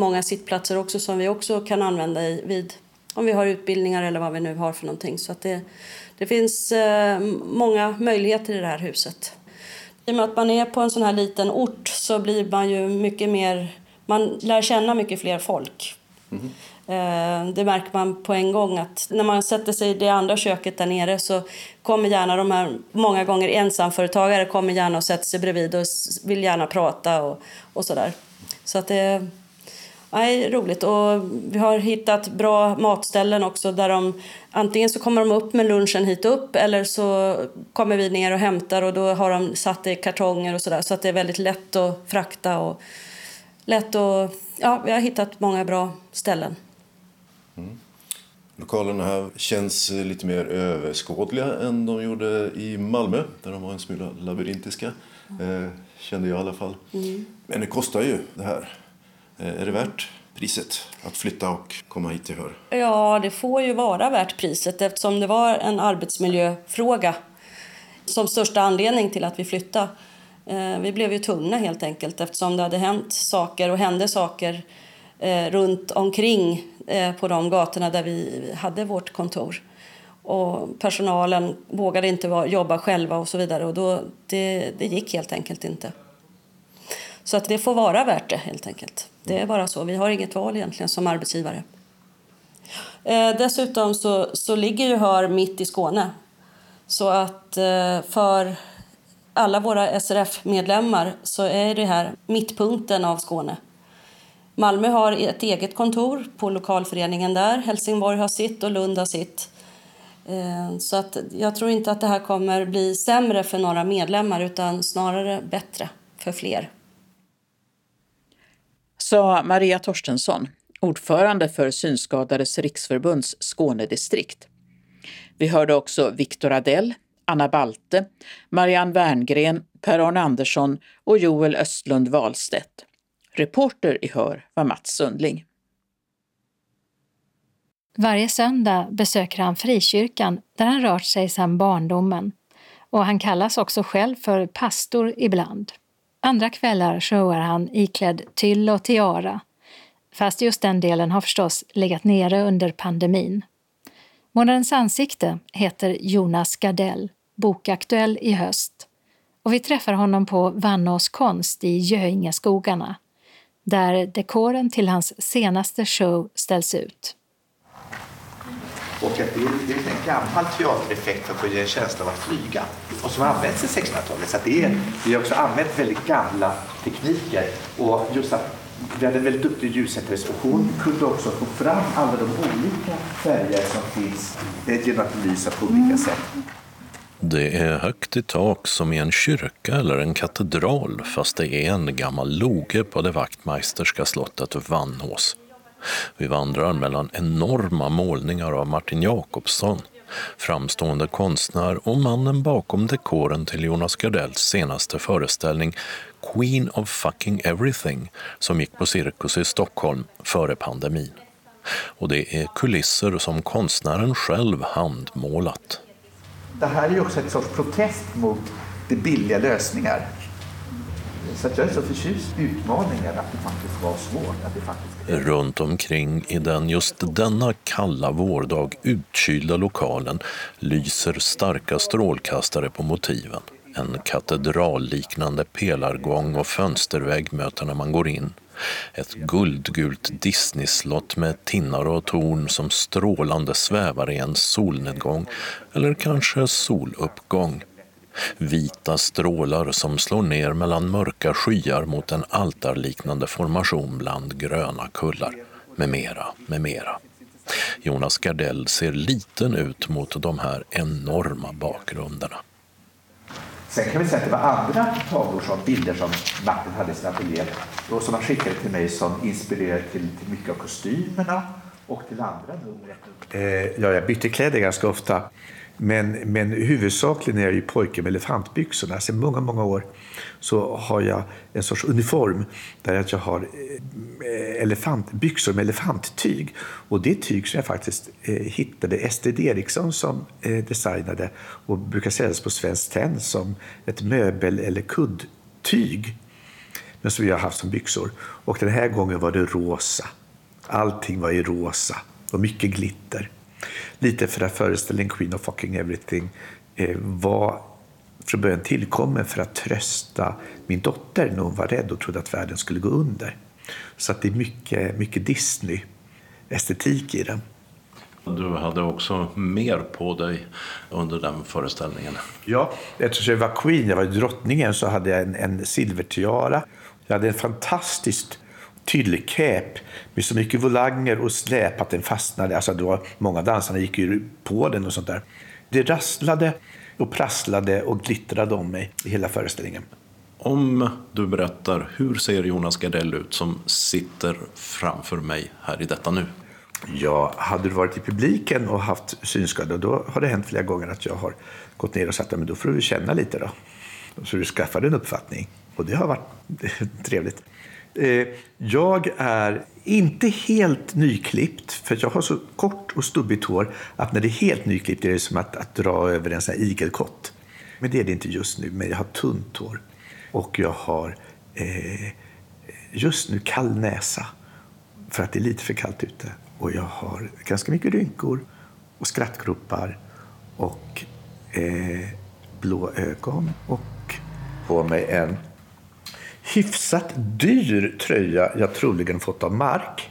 många sittplatser också som vi också kan använda i, vid om vi har utbildningar eller vad vi nu har för någonting. Så att det, det finns eh, många möjligheter i det här huset. I och med att man är på en sån här liten ort så blir man ju mycket mer, man lär känna mycket fler folk. Eh, Det märker man på en gång att när man sätter sig i det andra köket där nere så kommer gärna de här, många gånger ensamföretagare kommer gärna och sätter sig bredvid och vill gärna prata och, och sådär. Så att det är roligt. Och vi har hittat bra matställen också där de antingen så kommer de upp med lunchen hit upp eller så kommer vi ner och hämtar och då har de satt det i kartonger och sådär så att det är väldigt lätt att frakta och lätt att, ja, vi har hittat många bra ställen. Lokalerna här känns lite mer överskådliga än de gjorde i Malmö där de var en smula labyrintiska. Eh, kände jag i alla fall. Mm. Men det kostar ju det här. Eh, är det värt priset att flytta och komma hit till Hör? Ja, det får ju vara värt priset eftersom det var en arbetsmiljöfråga som största anledning till att vi flyttade. Eh, vi blev ju tvungna helt enkelt eftersom det hade hänt saker och hände saker eh, runt omkring på de gatorna där vi hade vårt kontor. Och personalen vågade inte jobba själva och så vidare. Och då, det, det gick helt enkelt inte. Så att det får vara värt det helt enkelt. Det är bara så. Vi har inget val egentligen som arbetsgivare. Eh, dessutom så, så ligger ju Hör mitt i Skåne. Så att eh, för alla våra SRF-medlemmar så är det här mittpunkten av Skåne. Malmö har ett eget kontor på lokalföreningen där. Helsingborg har sitt och Lund har sitt. Eh, så att jag tror inte att det här kommer bli sämre för några medlemmar utan snarare bättre för fler. Sa Maria Torstensson, ordförande för Synskadades riksförbunds Skånedistrikt. Vi hörde också Viktor Adell, Anna Balte, Marianne Werngren, Per-Arne Andersson och Joel Östlund Wahlstedt. Reporter i Hör var Mats Sundling. Varje söndag besöker han frikyrkan där han rört sig sedan barndomen och han kallas också själv för pastor ibland. Andra kvällar showar han iklädd tyll och tiara, fast just den delen har förstås legat nere under pandemin. Månadens ansikte heter Jonas Gardell, bokaktuell i höst. Och vi träffar honom på Vannås konst i Göingeskogarna, där dekoren till hans senaste show ställs ut. Och det, är, en gammal teatereffekt för att ge en känsla av att flyga och som används i 1600-talet. Så det är, vi har också använt väldigt gamla tekniker och just att vi hade en väldigt duktig ljussättare och hon kunde också få fram alla de olika färger som finns genom att belysa på olika sätt. Det är högt i tak som i en kyrka eller en katedral fast det är en gammal loge på det vaktmeisterska slottet Vannås. Vi vandrar mellan enorma målningar av Martin Jakobsson, framstående konstnär och mannen bakom dekoren till Jonas Gardells senaste föreställning Queen of fucking everything som gick på Cirkus i Stockholm före pandemin. Och det är kulisser som konstnären själv handmålat. Det här är ju också ett sorts protest mot de billiga lösningar. Så jag är så förtjust i utmaningar, att det faktiskt var svårt. Att det faktiskt... Runt omkring i den just denna kalla vårdag utkylda lokalen lyser starka strålkastare på motiven. En katedralliknande pelargång och fönstervägg möter när man går in. Ett guldgult Disneyslott med tinnar och torn som strålande svävar i en solnedgång eller kanske soluppgång. Vita strålar som slår ner mellan mörka skyar mot en altarliknande formation bland gröna kullar, med mera, med mera. Jonas Gardell ser liten ut mot de här enorma bakgrunderna. Sen kan vi säga att det var andra tavlor som bilder som Martin hade i sin ateljé och som han skickade till mig som inspirerade till, till mycket av kostymerna och till andra nummer. Eh, ja, jag bytte kläder ganska ofta. Men, men huvudsakligen är jag ju pojke med elefantbyxorna. Sedan många, många år så har jag en sorts uniform där jag har eh, elefantbyxor med elefanttyg. Och det är tyg som jag faktiskt eh, hittade Estrid Eriksson som eh, designade och brukar säljas på Svenskt Tenn som ett möbel eller kuddtyg. Men som jag har haft som byxor. Och den här gången var det rosa. Allting var i rosa och mycket glitter lite för att föreställningen Queen of fucking everything eh, var från början tillkommen för att trösta min dotter när hon var rädd och trodde att världen skulle gå under. Så att det är mycket, mycket Disney-estetik i den. Du hade också mer på dig under den föreställningen. Ja, eftersom jag var Queen, jag var drottningen, så hade jag en, en silvertiara. Jag hade en fantastiskt tyllkäp med så mycket volanger och släp att den fastnade. Alltså det var, många dansarna gick ju på den och sånt där. Det rasslade och prasslade och glittrade om mig i hela föreställningen. Om du berättar, hur ser Jonas Gardell ut som sitter framför mig här i detta nu? Ja, hade du varit i publiken och haft synskada, då har det hänt flera gånger att jag har gått ner och sagt att då får du känna lite då. Så du skaffar en uppfattning. Och det har varit [laughs] trevligt. Eh, jag är inte helt nyklippt, för jag har så kort och stubbigt hår att när det är helt nyklippt är det som att, att dra över en sån här igelkott. Men det är det inte just nu, men jag har tunt hår. Och jag har eh, just nu kall näsa, för att det är lite för kallt ute. Och jag har ganska mycket rynkor och skrattgropar och eh, blå ögon och på mig en hyfsat dyr tröja jag troligen fått av Mark.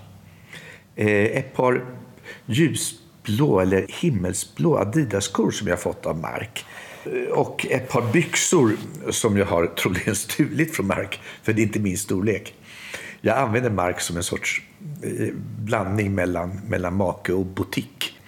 Eh, ett par ljusblå eller himmelsblå Adidas-skor som jag fått av Mark. Eh, och ett par byxor som jag har troligen stulit från Mark, för det är inte min storlek. Jag använder Mark som en sorts eh, blandning mellan, mellan make och butik.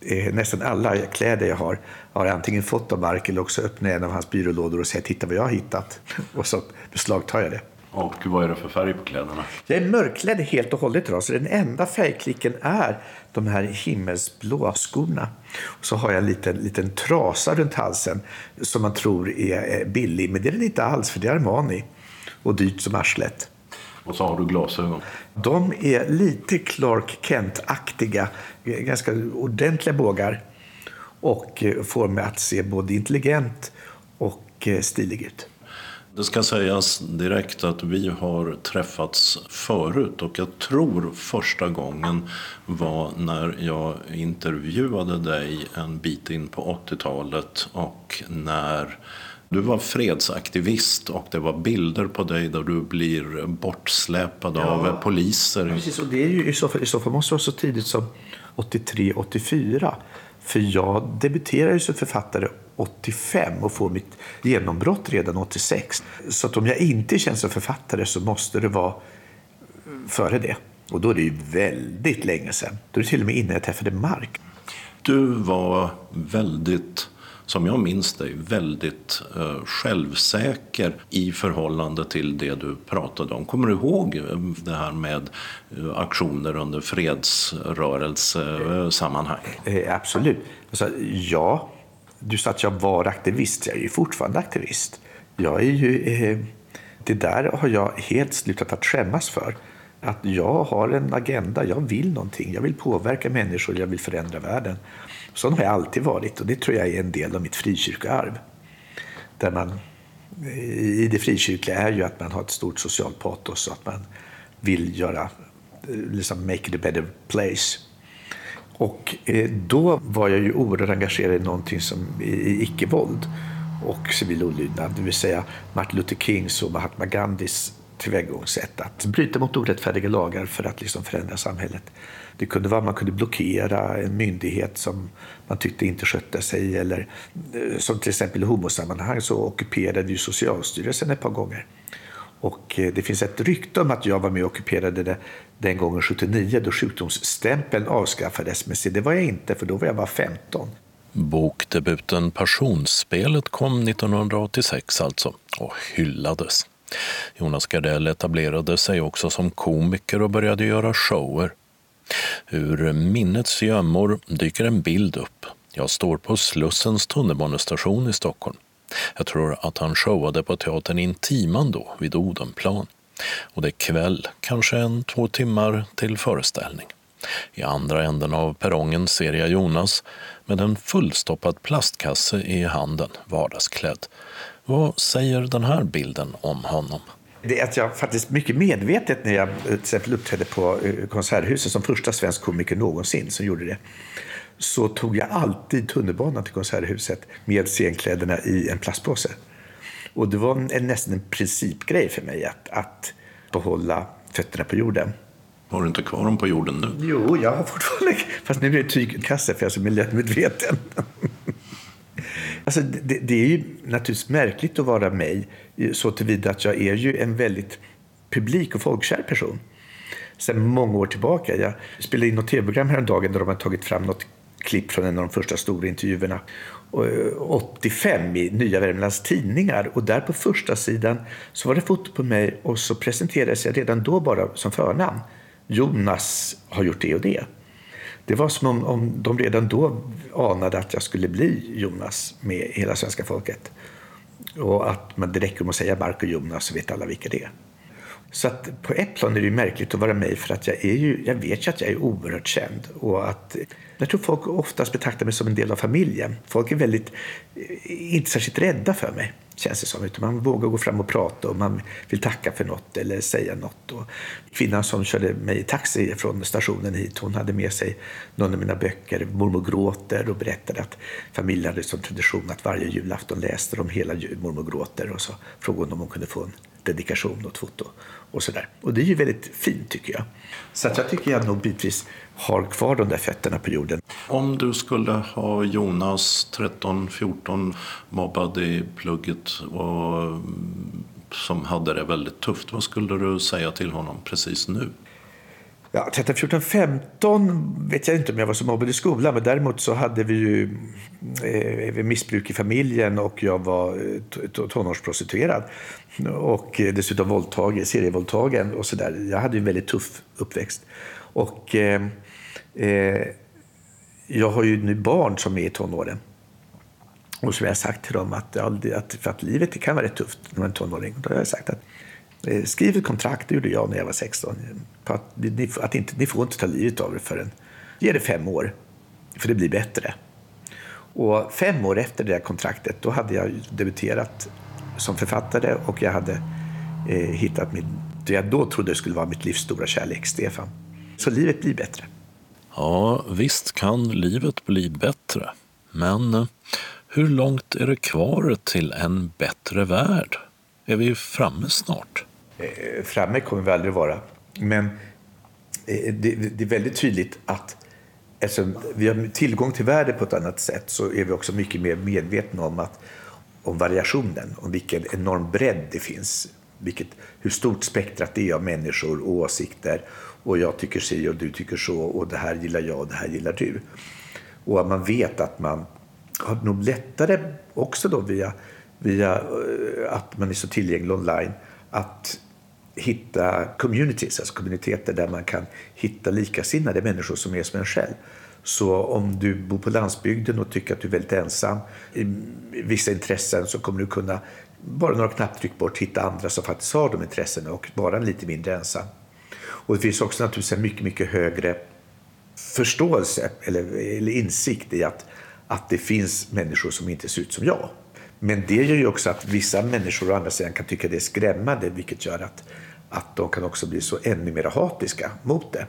Eh, nästan alla kläder jag har har jag antingen fått av Mark eller också öppnar en av hans byrålådor och säger titta vad jag har hittat. [laughs] Och så beslagtar jag det. Och vad är det för färg på kläderna? Jag är mörklädd helt och hållet idag, så den enda färgklicken är de här himmelsblå skorna. Och så har jag en liten, liten trasa runt halsen som man tror är billig, men det är den inte alls för det är Armani och dyrt som arslet. Och så har du glasögon. De är lite Clark Kent-aktiga, ganska ordentliga bågar och får mig att se både intelligent och stilig ut. Det ska sägas direkt att vi har träffats förut och jag tror första gången var när jag intervjuade dig en bit in på 80-talet och när du var fredsaktivist och det var bilder på dig där du blir bortsläpad ja. av poliser. Precis, och det är ju i så fall, i så fall måste vara så tidigt som 83-84. För jag debuterade som författare 85 och får mitt genombrott redan 86. Så att om jag inte känns som författare så måste det vara före det. Och då är det ju väldigt länge sedan. Då är det till och med innan jag träffade Mark. Du var väldigt som jag minns dig, väldigt eh, självsäker i förhållande till det du pratade om. Kommer du ihåg eh, det här med eh, aktioner under fredsrörelsesammanhang? Eh, eh, absolut. Alltså, ja, du sa att jag var aktivist. Jag är ju fortfarande aktivist. Jag är ju, eh, det där har jag helt slutat att skämmas för. Att jag har en agenda, jag vill någonting. Jag vill påverka människor, jag vill förändra världen. Sån har jag alltid varit och det tror jag är en del av mitt frikyrkoarv. Där man, eh, I det frikyrkliga är ju att man har ett stort socialt patos och att man vill göra, eh, liksom make it a better place. Och eh, då var jag ju oerhört engagerad i någonting som i icke-våld och civil olydnad, det vill säga Martin Luther Kings och Mahatma Gandhis tillvägagångssätt att bryta mot orättfärdiga lagar för att liksom förändra samhället. Det kunde vara att man kunde blockera en myndighet som man tyckte inte skötte sig eller eh, som till exempel i homosammanhang så ockuperade ju Socialstyrelsen ett par gånger. Och eh, det finns ett rykte om att jag var med och ockuperade det den gången 79 då sjukdomsstämpeln avskaffades. Men se, det var jag inte för då var jag bara 15. Bokdebuten Passionsspelet kom 1986 alltså och hyllades. Jonas Gardell etablerade sig också som komiker och började göra shower. Ur minnets gömmor dyker en bild upp. Jag står på Slussens tunnelbanestation i Stockholm. Jag tror att han showade på teatern Intiman då, vid Odenplan. Och det är kväll, kanske en två timmar till föreställning. I andra änden av perrongen ser jag Jonas med en fullstoppad plastkasse i handen, vardagsklädd. Vad säger den här bilden om honom? Det är att jag faktiskt mycket medvetet när jag till exempel uppträdde på eh, Konserthuset som första svensk komiker någonsin som gjorde det så tog jag alltid tunnelbanan till Konserthuset med scenkläderna i en plastpåse. Och det var en, nästan en principgrej för mig att, att behålla fötterna på jorden. Har du inte kvar dem på jorden nu? Jo, jag har fortfarande, [laughs] fast nu är det tygkasse för jag är så miljömedveten. [laughs] Alltså, det, det, är ju naturligtvis märkligt att vara mig eh, så tillvida att jag är ju en väldigt publik och folkkär person. sen många år tillbaka. Jag spelade in något tv-program häromdagen där de har tagit fram något klipp från en av de första stora intervjuerna. 85 eh, i Nya Värmlands Tidningar och där på första sidan så var det foto på mig och så presenterades jag redan då bara som förnamn. Jonas har gjort det och det. Det var som om, om de redan då anade att jag skulle bli Jonas med hela svenska folket. Och att man, det räcker med att säga Mark och Jonas så vet alla vilka det är. Så att på ett plan är det märkligt att vara mig för att jag, är ju, jag vet ju att jag är oerhört känd. Och att, jag tror folk oftast betraktar mig som en del av familjen. Folk är väldigt, eh, inte särskilt rädda för mig. Känns det som. Utan man vågar gå fram och prata och man vill tacka för något eller säga något. Och kvinnan som körde mig i taxi från stationen hit, hon hade med sig någon av mina böcker, Mormor gråter, och berättade att familjen hade som tradition att varje julafton läste de hela Mormor gråter och så frågade hon om hon kunde få en dedikation åt foto och sådär. Och det är ju väldigt fint tycker jag. Så att jag tycker jag nog bitvis har kvar de där fötterna på jorden. Om du skulle ha Jonas 13-14 mobbad i plugget och mm, som hade det väldigt tufft, vad skulle du säga till honom precis nu? Ja, 13, 14, 15 vet jag inte om jag var så mobbad i skolan, men däremot så hade vi ju eh, missbruk i familjen och jag var eh, tonårsprostituerad. Och dessutom våldtagen, serievåldtagen och sådär. Jag hade en väldigt tuff uppväxt. Och eh, eh, jag har ju nu barn som är i tonåren. Och som jag har sagt till dem att, att, för att livet det kan vara rätt tufft när man är tonåring. Då har jag sagt att Eh, skriv ett kontrakt, det gjorde jag när jag var 16. På att, ni, att inte, ni får inte ta livet av er förrän, ge det fem år. För det blir bättre. Och fem år efter det där kontraktet, då hade jag debuterat som författare och jag hade eh, hittat min, det jag då trodde skulle vara mitt livs stora kärlek, Stefan. Så livet blir bättre. Ja, visst kan livet bli bättre. Men eh, hur långt är det kvar till en bättre värld? Är vi framme snart? Eh, framme kommer vi aldrig vara. Men eh, det, är väldigt tydligt att eftersom vi har tillgång till världen på ett annat sätt så är vi också mycket mer medvetna om, att, om variationen, om vilken enorm bredd det finns. Vilket, hur stort spektrat det är av människor och åsikter och jag tycker si och du tycker så och det här gillar jag och det här gillar du. Och att man vet att man har nog lättare också då via, via eh, att man är så tillgänglig online att hitta communities, alltså kommuniteter där man kan hitta likasinnade människor som är som en själv. Så om du bor på landsbygden och tycker att du är väldigt ensam i vissa intressen så kommer du kunna bara några knapptryck bort hitta andra som faktiskt har de intressena och vara lite mindre ensam. Och det finns också naturligtvis en mycket, mycket högre förståelse eller, eller insikt i att, att det finns människor som inte ser ut som jag. Men det gör ju också att vissa människor å andra sidan kan tycka det är skrämmande vilket gör att, att de kan också bli så ännu mer hatiska mot det.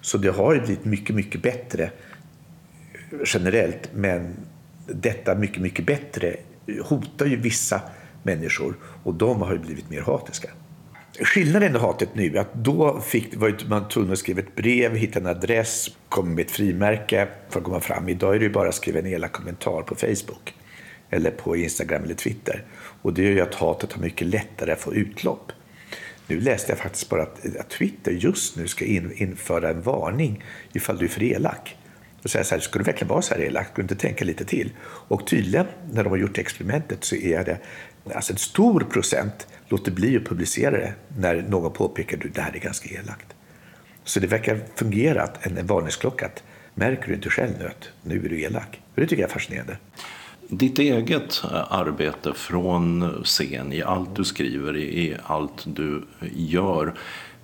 Så det har ju blivit mycket, mycket bättre generellt men detta mycket, mycket bättre hotar ju vissa människor och de har ju blivit mer hatiska. Skillnaden i hatet nu är att då fick, var man tvungen att skriva ett brev, hitta en adress, komma med ett frimärke för att komma fram. Idag är det bara att skriva en elak kommentar på Facebook eller på Instagram eller Twitter. Och det gör ju att hatet har mycket lättare att få utlopp. Nu läste jag faktiskt bara att, att Twitter just nu ska in, införa en varning ifall du är för elak. Och säga så här, ska du verkligen vara så här elak? Ska du inte tänka lite till? Och tydligen, när de har gjort experimentet, så är det alltså en stor procent låter bli att publicera det när någon påpekar att det här är ganska elakt. Så det verkar fungera, en, en varningsklocka. Att, märker du inte själv nu att nu är du elak? Det tycker jag är fascinerande. Ditt eget arbete från scen, i allt du skriver, i allt du gör.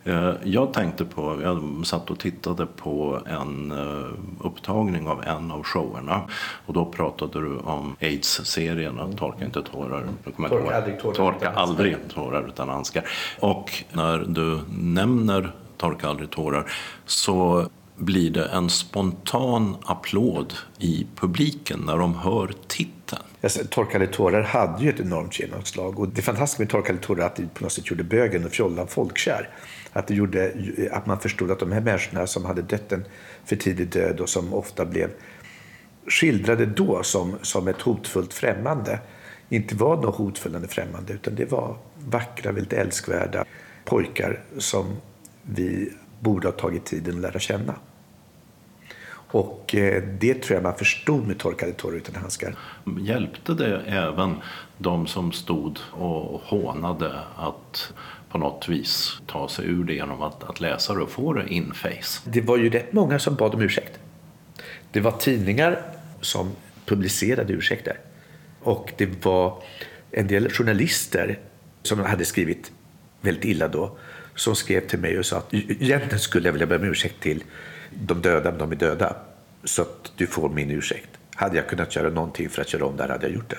Eh, jag tänkte på, jag satt och tittade på en eh, upptagning av en av showerna och då pratade du om aids-serien, Torka inte tårar. Torka aldrig tårar, Torka aldrig tårar utan handskar. Och när du nämner Torka aldrig tårar så blir det en spontan applåd i publiken när de hör titeln. Alltså, Torkade tårar hade ju ett enormt genomslag och det fantastiska med Torkade tårar är att det på något sätt gjorde bögen och fjollan folkkär. Att, det gjorde, att man förstod att de här människorna som hade dött en för tidig död och som ofta blev skildrade då som, som ett hotfullt främmande inte var något hotfullande främmande utan det var vackra, väldigt älskvärda pojkar som vi borde ha tagit tiden att lära känna. Och eh, det tror jag man förstod med torkade tårar utan handskar. Hjälpte det även de som stod och hånade att på något vis ta sig ur det genom att, att läsa det och få det in face? Det var ju rätt många som bad om ursäkt. Det var tidningar som publicerade ursäkter. Och det var en del journalister som hade skrivit väldigt illa då som skrev till mig och sa att egentligen skulle jag vilja be om ursäkt till de döda, men de är döda. Så att du får min ursäkt. Hade jag kunnat göra någonting för att göra om det här hade jag gjort det.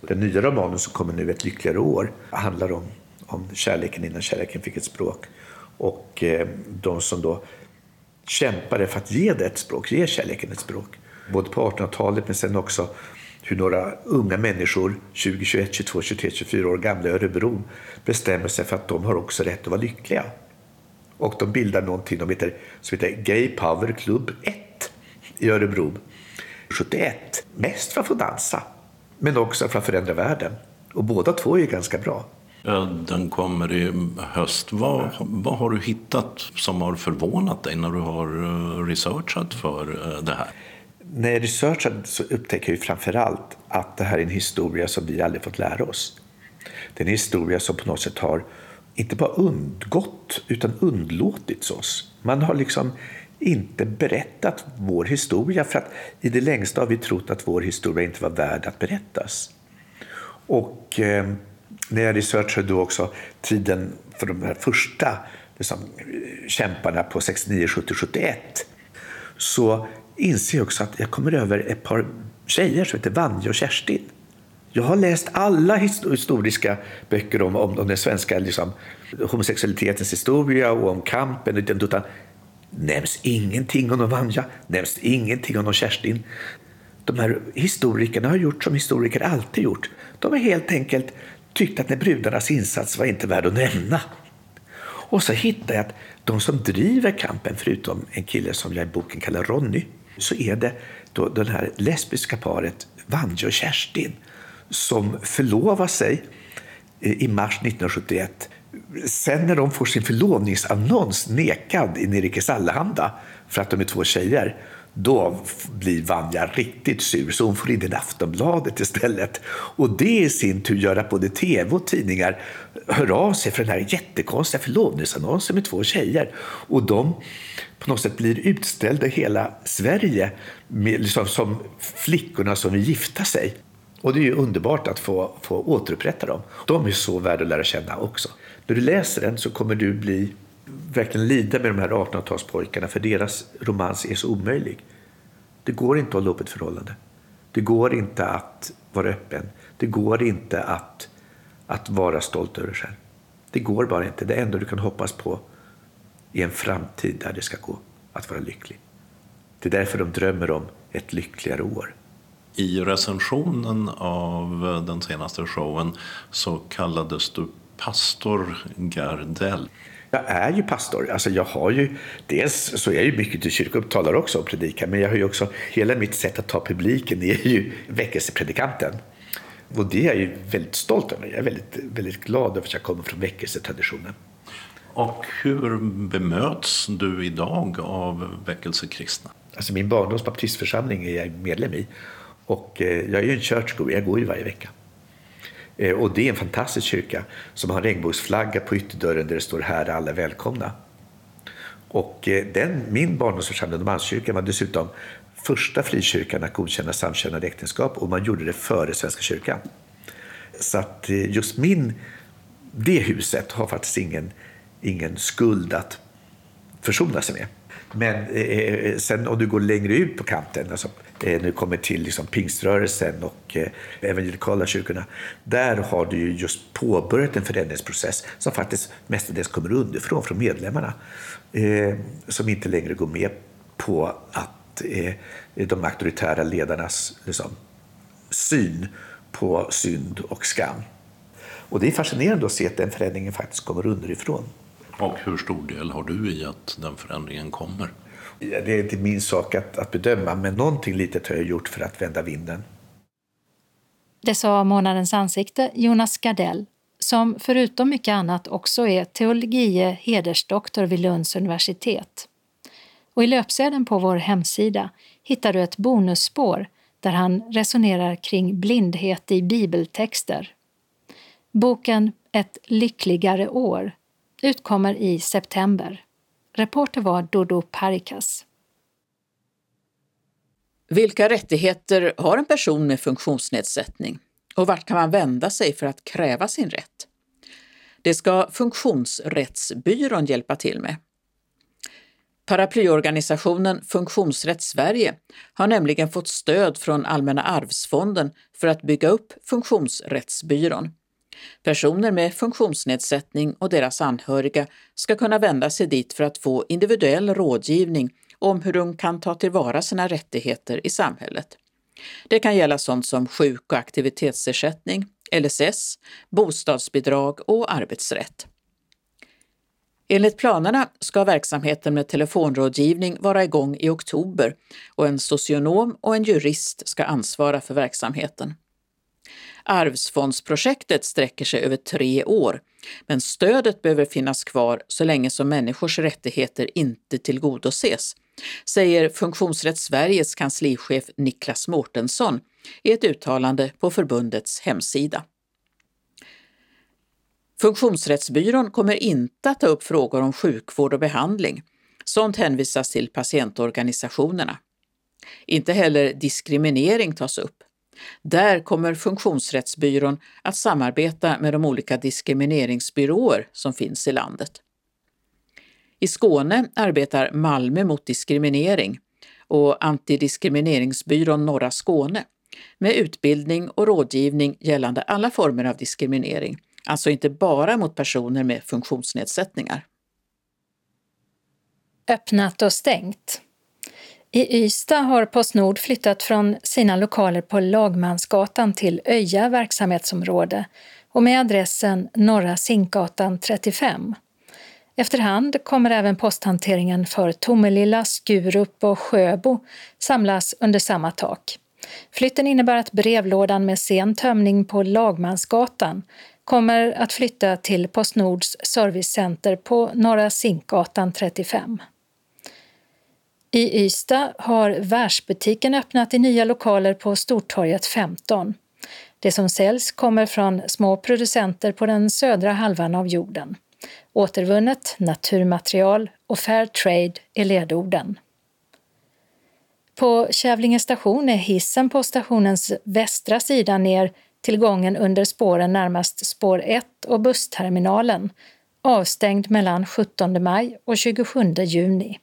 Den nya romanen som kommer nu, Ett lyckligare år, handlar om, om kärleken innan kärleken fick ett språk. Och eh, de som då kämpade för att ge det ett språk, ge kärleken ett språk. Både på 1800-talet men sen också hur några unga människor, 20, 21, 22, 23, 24 år gamla i Örebro bestämmer sig för att de har också rätt att vara lyckliga. Och de bildar någonting de heter, som heter Gay Power Club 1 i Örebro 71. Mest för att få dansa, men också för att förändra världen. Och båda två är ganska bra. Den kommer i höst. Vad, vad har du hittat som har förvånat dig när du har eh, researchat för eh, det här? När jag researchade så upptäcker jag framför allt att det här är en historia som vi aldrig fått lära oss. Det är en historia som på något sätt har inte bara undgått utan undlåtits oss. Man har liksom inte berättat vår historia för att i det längsta har vi trott att vår historia inte var värd att berättas. Och eh, när jag researchade då också tiden för de här första liksom, kämparna på 69, 70, 71 så inser jag också att jag kommer över ett par tjejer som heter Vanja och Kerstin. Jag har läst alla historiska böcker om, om, om den svenska liksom, homosexualitetens historia och om kampen. Utan nämns ingenting om någon Vanja, nämns ingenting om någon Kerstin. De här historikerna har gjort som historiker alltid gjort. De har helt enkelt tyckt att när brudarnas insats var inte värd att nämna. Och så hittar jag att de som driver kampen, förutom en kille som jag i boken kallar Ronny, så är det då det här lesbiska paret Vanja och Kerstin som förlovar sig eh, i mars 1971. Sen när de får sin förlovningsannons nekad i Nerikes Allehanda för att de är två tjejer, då blir Vanja riktigt sur så hon får in i Aftonbladet istället. Och det i sin tur gör att både tv och tidningar hör av sig för den här jättekonstiga förlovningsannonsen med två tjejer. Och de på något sätt blir utställda i hela Sverige med, liksom, som flickorna som vill gifta sig. Och det är ju underbart att få, få återupprätta dem. De är så värda att lära känna också. När du läser den så kommer du bli verkligen lida med de här 1800-talspojkarna för deras romans är så omöjlig. Det går inte att hålla upp ett förhållande. Det går inte att vara öppen. Det går inte att, att vara stolt över sig själv. Det går bara inte. Det enda du kan hoppas på är en framtid där det ska gå att vara lycklig. Det är därför de drömmer om ett lyckligare år. I recensionen av den senaste showen så kallades du pastor Gardell. Jag är ju pastor. Alltså jag har ju, dels så är jag ju mycket till kyrkoupptalare också och predikar, men jag har ju också, hela mitt sätt att ta publiken är ju väckelsepredikanten. Och det är jag ju väldigt stolt över. Jag är väldigt, väldigt glad över att jag kommer från väckelsetraditionen. Och hur bemöts du idag av väckelsekristna? Alltså min barndoms baptistförsamling är jag medlem i. Och eh, jag är ju en churchgoer, jag går ju varje vecka. Eh, och det är en fantastisk kyrka som har en regnbågsflagga på ytterdörren där det står Här är alla välkomna. Och eh, den, min barndomsförsamling, Norrmalmskyrkan, var dessutom första frikyrkan att godkänna samkönade äktenskap och man gjorde det före Svenska kyrkan. Så att just min, det huset har faktiskt ingen, ingen skuld att försona sig med. Men eh, eh, eh, sen om du går längre ut på kanten, alltså, eh, när du kommer till liksom, pingströrelsen och eh, evangelikala kyrkorna, där har du ju just påbörjat en förändringsprocess som faktiskt mestadels kommer underifrån, från medlemmarna, eh, som inte längre går med på att eh, de auktoritära ledarnas liksom, syn på synd och skam. Och det är fascinerande att se att den förändringen faktiskt kommer underifrån. Och hur stor del har du i att den förändringen kommer? Det är inte min sak att, att bedöma, men någonting litet har jag gjort för att vända vinden. Det sa månadens ansikte Jonas Gardell som förutom mycket annat också är teologie hedersdoktor vid Lunds universitet. Och I löpsedeln på vår hemsida hittar du ett bonusspår där han resonerar kring blindhet i bibeltexter. Boken Ett lyckligare år utkommer i september. Reporter var Dodo Parikas. Vilka rättigheter har en person med funktionsnedsättning och vart kan man vända sig för att kräva sin rätt? Det ska Funktionsrättsbyrån hjälpa till med. Paraplyorganisationen Funktionsrätt Sverige har nämligen fått stöd från Allmänna arvsfonden för att bygga upp Funktionsrättsbyrån. Personer med funktionsnedsättning och deras anhöriga ska kunna vända sig dit för att få individuell rådgivning om hur de kan ta tillvara sina rättigheter i samhället. Det kan gälla sånt som sjuk och aktivitetsersättning, LSS, bostadsbidrag och arbetsrätt. Enligt planerna ska verksamheten med telefonrådgivning vara igång i oktober och en socionom och en jurist ska ansvara för verksamheten. Arvsfondsprojektet sträcker sig över tre år, men stödet behöver finnas kvar så länge som människors rättigheter inte tillgodoses, säger Funktionsrätt Sveriges kanslichef Niklas Mårtensson i ett uttalande på förbundets hemsida. Funktionsrättsbyrån kommer inte att ta upp frågor om sjukvård och behandling. Sånt hänvisas till patientorganisationerna. Inte heller diskriminering tas upp. Där kommer Funktionsrättsbyrån att samarbeta med de olika diskrimineringsbyråer som finns i landet. I Skåne arbetar Malmö mot diskriminering och Antidiskrimineringsbyrån Norra Skåne med utbildning och rådgivning gällande alla former av diskriminering, alltså inte bara mot personer med funktionsnedsättningar. Öppnat och stängt. I Ystad har Postnord flyttat från sina lokaler på Lagmansgatan till Öja verksamhetsområde och med adressen Norra Zinkgatan 35. Efterhand kommer även posthanteringen för Tomelilla, Skurup och Sjöbo samlas under samma tak. Flytten innebär att brevlådan med sen tömning på Lagmansgatan kommer att flytta till Postnords servicecenter på Norra Zinkgatan 35. I Ystad har Världsbutiken öppnat i nya lokaler på Stortorget 15. Det som säljs kommer från små producenter på den södra halvan av jorden. Återvunnet, naturmaterial och fair trade är ledorden. På Kävlinge station är hissen på stationens västra sida ner till gången under spåren närmast spår 1 och bussterminalen, avstängd mellan 17 maj och 27 juni.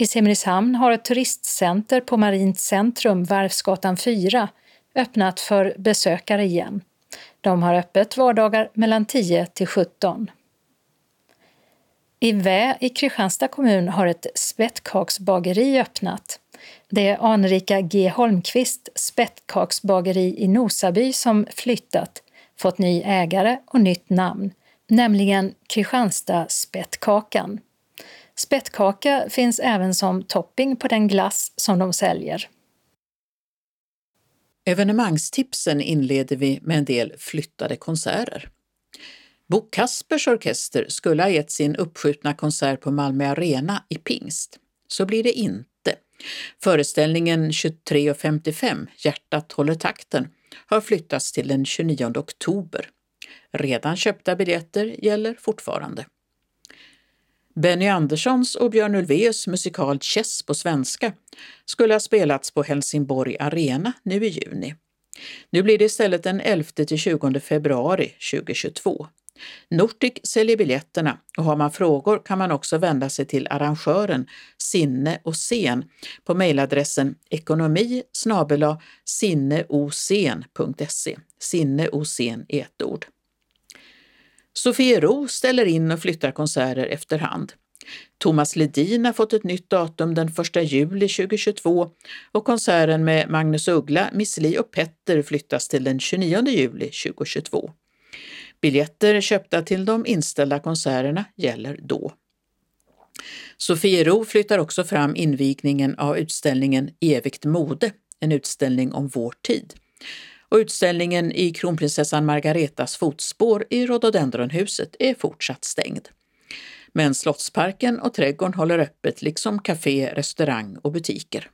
I Simrishamn har ett turistcenter på Marint centrum, Varvsgatan 4, öppnat för besökare igen. De har öppet vardagar mellan 10 till 17. I Vä i Kristianstad kommun har ett spettkaksbageri öppnat. Det är anrika G Holmqvist spettkaksbageri i Nosaby som flyttat, fått ny ägare och nytt namn, nämligen Kristianstad Spettkakan. Spettkaka finns även som topping på den glass som de säljer. Evenemangstipsen inleder vi med en del flyttade konserter. Bo Kaspers orkester skulle ha gett sin uppskjutna konsert på Malmö Arena i pingst. Så blir det inte. Föreställningen 23.55, Hjärtat håller takten, har flyttats till den 29 oktober. Redan köpta biljetter gäller fortfarande. Benny Anderssons och Björn Ulvaeus musikal Chess på svenska skulle ha spelats på Helsingborg Arena nu i juni. Nu blir det istället den 11-20 februari 2022. Nortic säljer biljetterna och har man frågor kan man också vända sig till arrangören Sinne och Scen på mejladressen ekonomi sinneosen.se. Sinne och Scen i ett ord. Sofiero ställer in och flyttar konserter efterhand. Thomas Ledin har fått ett nytt datum den 1 juli 2022 och konserten med Magnus Uggla, Miss Li och Petter flyttas till den 29 juli 2022. Biljetter köpta till de inställda konserterna gäller då. Sofiero flyttar också fram invigningen av utställningen Evigt mode, en utställning om vår tid och utställningen i kronprinsessan Margaretas fotspår i Rhododendronhuset är fortsatt stängd. Men Slottsparken och trädgården håller öppet liksom kafé, restaurang och butiker.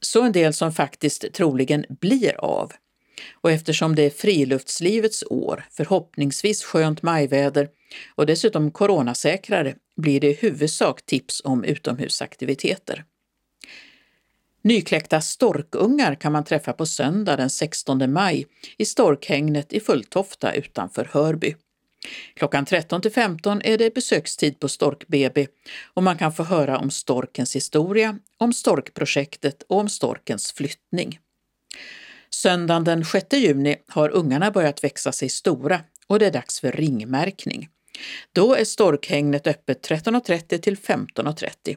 Så en del som faktiskt troligen blir av. Och eftersom det är friluftslivets år, förhoppningsvis skönt majväder och dessutom coronasäkrare blir det i huvudsak tips om utomhusaktiviteter. Nykläckta storkungar kan man träffa på söndag den 16 maj i storkhägnet i Fulltofta utanför Hörby. Klockan 13 till 15 är det besökstid på Stork-BB och man kan få höra om storkens historia, om storkprojektet och om storkens flyttning. Söndagen den 6 juni har ungarna börjat växa sig stora och det är dags för ringmärkning. Då är storkhägnet öppet 13.30 till 15.30.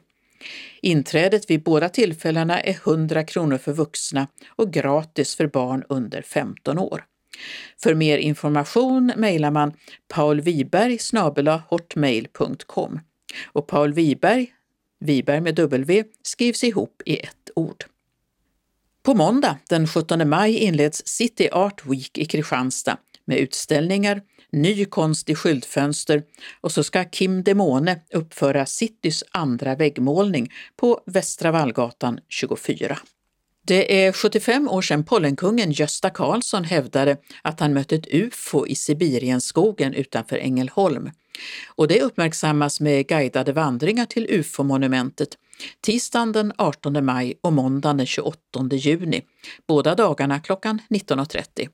Inträdet vid båda tillfällena är 100 kronor för vuxna och gratis för barn under 15 år. För mer information mejlar man paulviberg hotmail.com och Paul Wiberg, Wiberg med W, skrivs ihop i ett ord. På måndag den 17 maj inleds City Art Week i Kristianstad med utställningar, ny konst i skyltfönster och så ska Kim Demone uppföra Citys andra väggmålning på Västra Vallgatan 24. Det är 75 år sedan pollenkungen Gösta Karlsson hävdade att han mött ett UFO i Sibirienskogen utanför Ängelholm. Och det uppmärksammas med guidade vandringar till UFO-monumentet tisdagen den 18 maj och måndagen den 28 juni, båda dagarna klockan 19.30.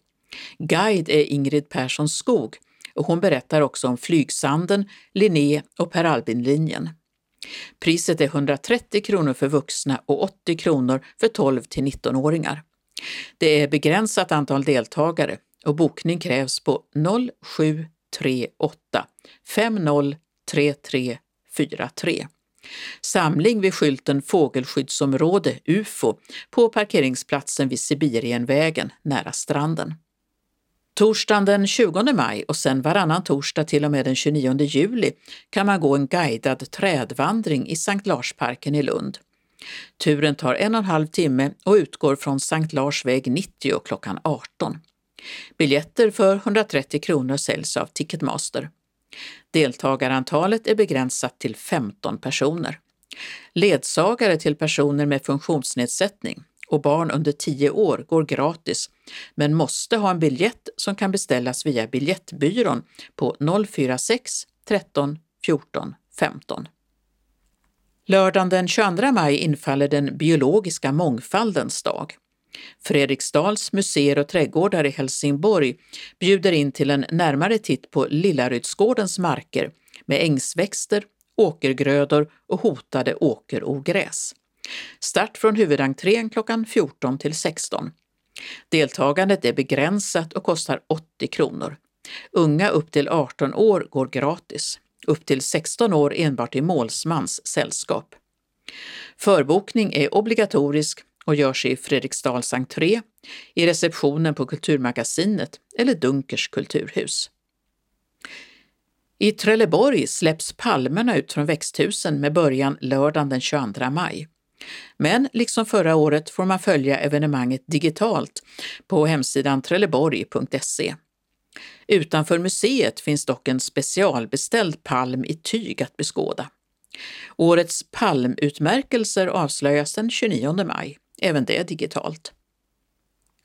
Guide är Ingrid Persson Skog och hon berättar också om Flygsanden, Linné och Per Albin-linjen. Priset är 130 kronor för vuxna och 80 kronor för 12 till 19-åringar. Det är begränsat antal deltagare och bokning krävs på 0738 503343. Samling vid skylten Fågelskyddsområde UFO på parkeringsplatsen vid Sibirienvägen nära stranden. Torsdagen den 20 maj och sen varannan torsdag till och med den 29 juli kan man gå en guidad trädvandring i Sankt Larsparken i Lund. Turen tar en och en halv timme och utgår från Sankt Lars väg 90 klockan 18. Biljetter för 130 kronor säljs av Ticketmaster. Deltagarantalet är begränsat till 15 personer. Ledsagare till personer med funktionsnedsättning och barn under 10 år går gratis men måste ha en biljett som kan beställas via Biljettbyrån på 046 13 14 15. Lördagen den 22 maj infaller den biologiska mångfaldens dag. Fredriksdals museer och trädgårdar i Helsingborg bjuder in till en närmare titt på Lillarydsgårdens marker med ängsväxter, åkergrödor och hotade åkerogräs. Start från huvudentrén klockan 14 till 16. Deltagandet är begränsat och kostar 80 kronor. Unga upp till 18 år går gratis, upp till 16 år enbart i målsmans sällskap. Förbokning är obligatorisk och görs i Fredriksdals entré, i receptionen på Kulturmagasinet eller Dunkers kulturhus. I Trelleborg släpps palmerna ut från växthusen med början lördagen den 22 maj. Men liksom förra året får man följa evenemanget digitalt på hemsidan trelleborg.se. Utanför museet finns dock en specialbeställd palm i tyg att beskåda. Årets palmutmärkelser avslöjas den 29 maj, även det digitalt.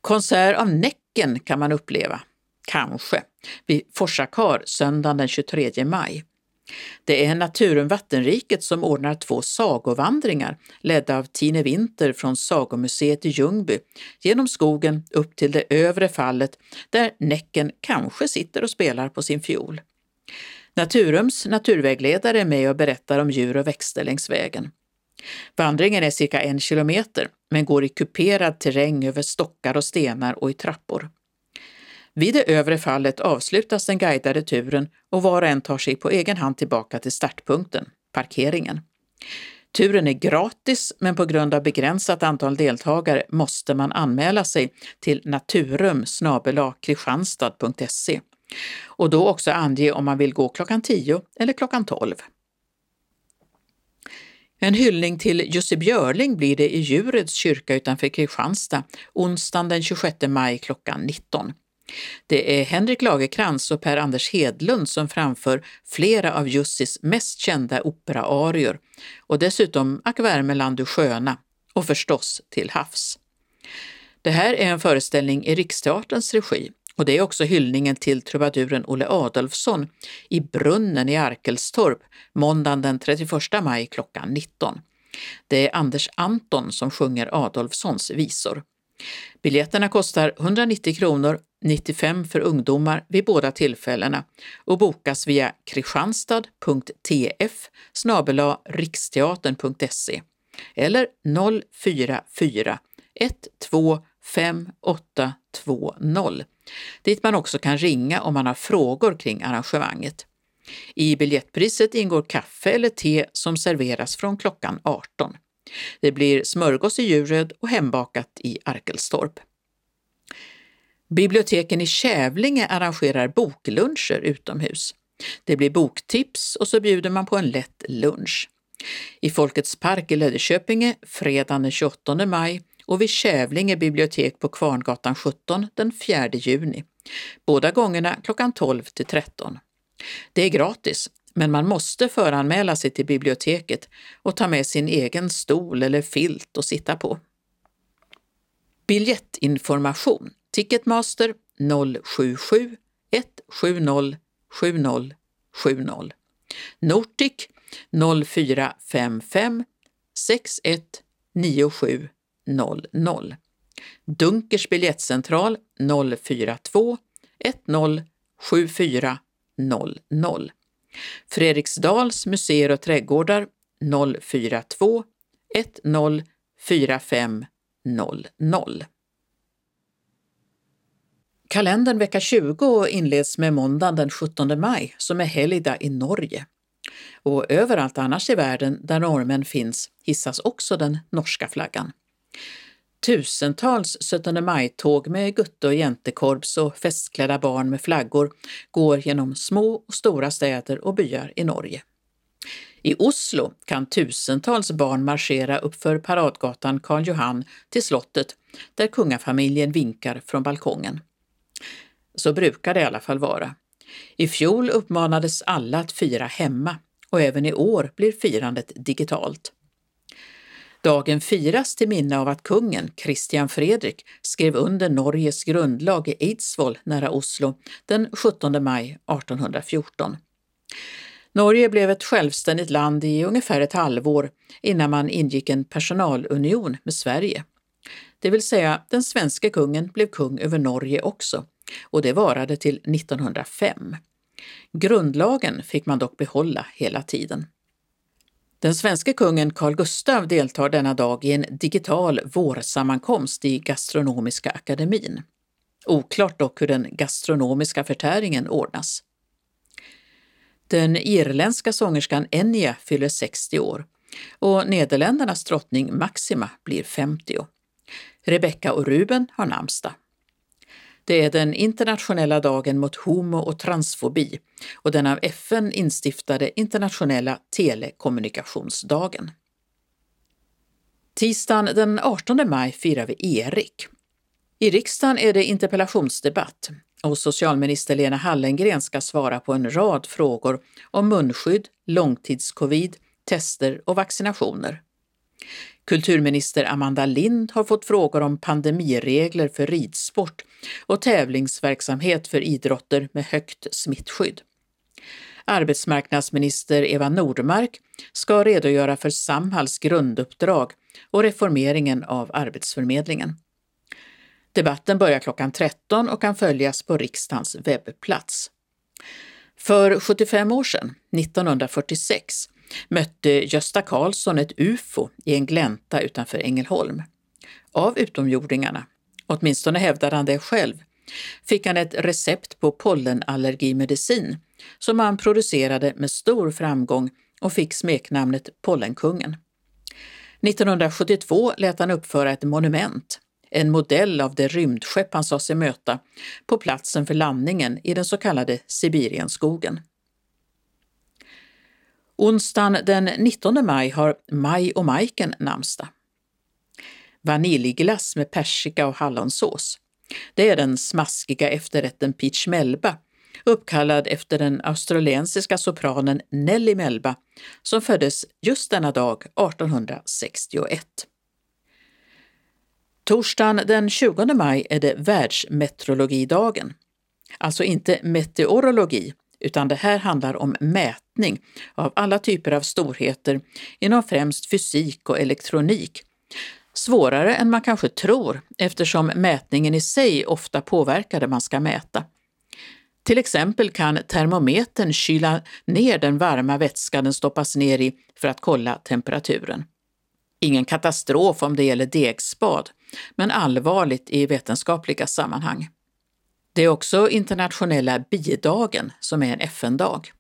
Konsert av Näcken kan man uppleva, kanske, vid Forsakar söndagen den 23 maj. Det är Naturen Vattenriket som ordnar två sagovandringar ledda av Tine Winter från Sagomuseet i Ljungby genom skogen upp till det övre fallet där Näcken kanske sitter och spelar på sin fiol. Naturums naturvägledare är med och berättar om djur och växter längs vägen. Vandringen är cirka en kilometer men går i kuperad terräng över stockar och stenar och i trappor. Vid det övre fallet avslutas den guidade turen och var och en tar sig på egen hand tillbaka till startpunkten, parkeringen. Turen är gratis, men på grund av begränsat antal deltagare måste man anmäla sig till naturum kristianstad.se och då också ange om man vill gå klockan 10 eller klockan 12. En hyllning till Jussi Björling blir det i Djureds kyrka utanför Kristianstad onsdagen den 26 maj klockan 19. Det är Henrik Lagerkrans och Per-Anders Hedlund som framför flera av Jussis mest kända operaarior och dessutom Ack Värmeland du sköna och förstås Till havs. Det här är en föreställning i Riksteaterns regi och det är också hyllningen till trubaduren Olle Adolfsson i Brunnen i Arkelstorp måndagen den 31 maj klockan 19. Det är Anders Anton som sjunger Adolfssons visor. Biljetterna kostar 190 kronor 95 för ungdomar vid båda tillfällena och bokas via kristianstad.tf riksteatern.se eller 044 125820 dit man också kan ringa om man har frågor kring arrangemanget. I biljettpriset ingår kaffe eller te som serveras från klockan 18. Det blir smörgås i Djuröd och hembakat i Arkelstorp. Biblioteken i Kävlinge arrangerar bokluncher utomhus. Det blir boktips och så bjuder man på en lätt lunch. I Folkets park i Löddeköpinge fredagen den 28 maj och vid Kävlinge bibliotek på Kvarngatan 17 den 4 juni. Båda gångerna klockan 12 till 13. Det är gratis, men man måste föranmäla sig till biblioteket och ta med sin egen stol eller filt att sitta på. Biljettinformation Ticketmaster 077 170 70 70 Nortic 0455-6197 00 Dunkers biljettcentral 042 10 74 00 Fredriksdals museer och trädgårdar 042 10 45 00 Kalendern vecka 20 inleds med måndagen den 17 maj som är helgdag i Norge. Och överallt annars i världen där norrmän finns hissas också den norska flaggan. Tusentals 17 maj-tåg med gutte och jäntekorps och festklädda barn med flaggor går genom små och stora städer och byar i Norge. I Oslo kan tusentals barn marschera uppför paradgatan Karl Johan till slottet där kungafamiljen vinkar från balkongen. Så brukar det i alla fall vara. I fjol uppmanades alla att fira hemma och även i år blir firandet digitalt. Dagen firas till minne av att kungen, Christian Fredrik, skrev under Norges grundlag i Eidsvoll nära Oslo den 17 maj 1814. Norge blev ett självständigt land i ungefär ett halvår innan man ingick en personalunion med Sverige. Det vill säga, den svenska kungen blev kung över Norge också och det varade till 1905. Grundlagen fick man dock behålla hela tiden. Den svenska kungen Carl Gustaf deltar denna dag i en digital vårsammankomst i Gastronomiska akademin. Oklart dock hur den gastronomiska förtäringen ordnas. Den irländska sångerskan Enya fyller 60 år och Nederländernas drottning Maxima blir 50. Rebecca och Ruben har namnsdag. Det är den internationella dagen mot homo och transfobi och den av FN instiftade internationella telekommunikationsdagen. Tisdagen den 18 maj firar vi Erik. I riksdagen är det interpellationsdebatt och socialminister Lena Hallengren ska svara på en rad frågor om munskydd, långtidscovid, tester och vaccinationer. Kulturminister Amanda Lind har fått frågor om pandemiregler för ridsport och tävlingsverksamhet för idrotter med högt smittskydd. Arbetsmarknadsminister Eva Nordmark ska redogöra för Samhalls grunduppdrag och reformeringen av Arbetsförmedlingen. Debatten börjar klockan 13 och kan följas på riksdagens webbplats. För 75 år sedan, 1946, mötte Gösta Karlsson ett UFO i en glänta utanför Ängelholm. Av utomjordingarna, åtminstone hävdade han det själv, fick han ett recept på pollenallergimedicin som han producerade med stor framgång och fick smeknamnet Pollenkungen. 1972 lät han uppföra ett monument, en modell av det rymdskepp han sa sig möta, på platsen för landningen i den så kallade Sibirienskogen. Onsdagen den 19 maj har Maj och Majken namnsdag. Vaniljglass med persika och hallonsås. Det är den smaskiga efterrätten peach melba, uppkallad efter den australiensiska sopranen Nelly Melba som föddes just denna dag 1861. Torsdagen den 20 maj är det världsmeteorologidagen. Alltså inte meteorologi, utan det här handlar om mätning av alla typer av storheter inom främst fysik och elektronik Svårare än man kanske tror eftersom mätningen i sig ofta påverkar det man ska mäta. Till exempel kan termometern kyla ner den varma vätska den stoppas ner i för att kolla temperaturen. Ingen katastrof om det gäller degspad, men allvarligt i vetenskapliga sammanhang. Det är också internationella bidagen som är en FN-dag.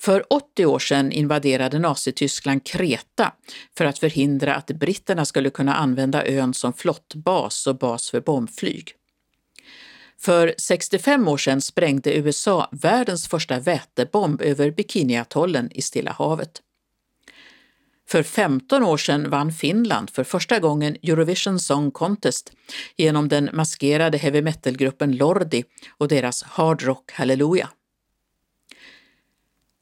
För 80 år sedan invaderade Nazityskland Kreta för att förhindra att britterna skulle kunna använda ön som flottbas och bas för bombflyg. För 65 år sedan sprängde USA världens första vätebomb över Bikiniatollen i Stilla havet. För 15 år sedan vann Finland för första gången Eurovision Song Contest genom den maskerade heavy metal-gruppen Lordi och deras Hard Rock Hallelujah.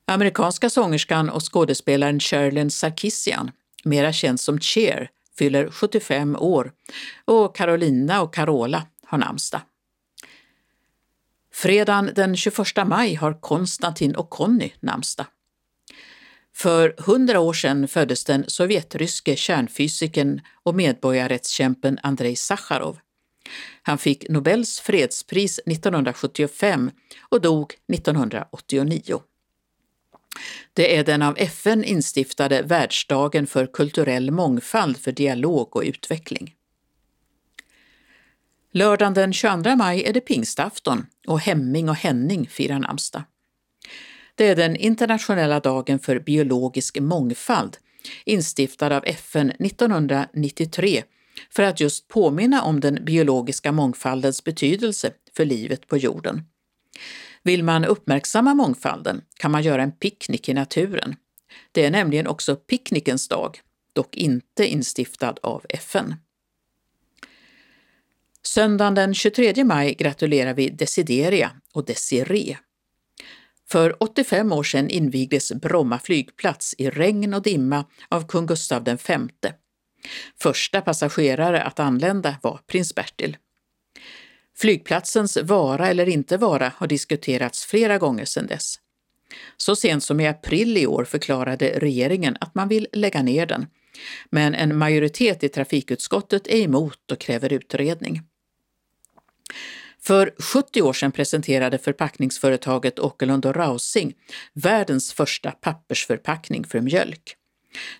Amerikanska sångerskan och skådespelaren Sherilyn Sarkisian, mera känd som Cher, fyller 75 år och Carolina och Carola har namnsdag. Fredagen den 21 maj har Konstantin och Conny namnsdag. För hundra år sedan föddes den sovjetryske kärnfysikern och medborgarrättskämpen Andrei Sacharov. Han fick Nobels fredspris 1975 och dog 1989. Det är den av FN instiftade världsdagen för kulturell mångfald för dialog och utveckling. Lördagen den 22 maj är det pingstafton och Hemming och Henning firar namnsdag. Det är den internationella dagen för biologisk mångfald, instiftad av FN 1993 för att just påminna om den biologiska mångfaldens betydelse för livet på jorden. Vill man uppmärksamma mångfalden kan man göra en picknick i naturen. Det är nämligen också picknickens dag, dock inte instiftad av FN. Söndagen den 23 maj gratulerar vi Desideria och Desiree. För 85 år sedan invigdes Bromma flygplats i regn och dimma av kung Gustav V. Första passagerare att anlända var prins Bertil. Flygplatsens vara eller inte vara har diskuterats flera gånger sedan dess. Så sent som i april i år förklarade regeringen att man vill lägga ner den, men en majoritet i trafikutskottet är emot och kräver utredning. För 70 år sedan presenterade förpackningsföretaget Åkerlund och Rausing världens första pappersförpackning för mjölk.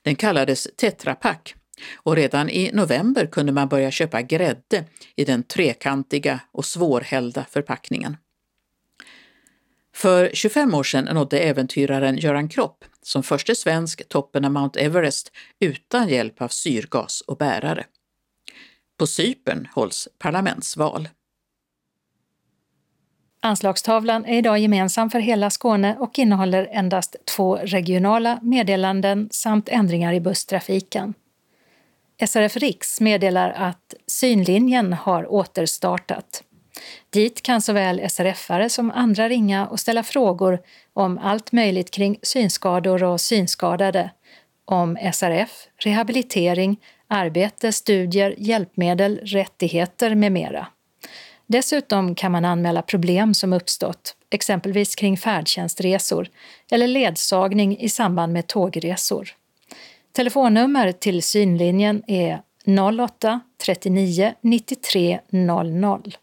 Den kallades Tetra Pak och redan i november kunde man börja köpa grädde i den trekantiga och svårhällda förpackningen. För 25 år sedan nådde äventyraren Göran Kropp som förste svensk toppen av Mount Everest utan hjälp av syrgas och bärare. På Cypern hålls parlamentsval. Anslagstavlan är idag gemensam för hela Skåne och innehåller endast två regionala meddelanden samt ändringar i busstrafiken. SRF Riks meddelar att synlinjen har återstartat. Dit kan såväl SRF-are som andra ringa och ställa frågor om allt möjligt kring synskador och synskadade, om SRF, rehabilitering, arbete, studier, hjälpmedel, rättigheter med mera. Dessutom kan man anmäla problem som uppstått, exempelvis kring färdtjänstresor eller ledsagning i samband med tågresor. Telefonnummer till synlinjen är 08-39 93 00.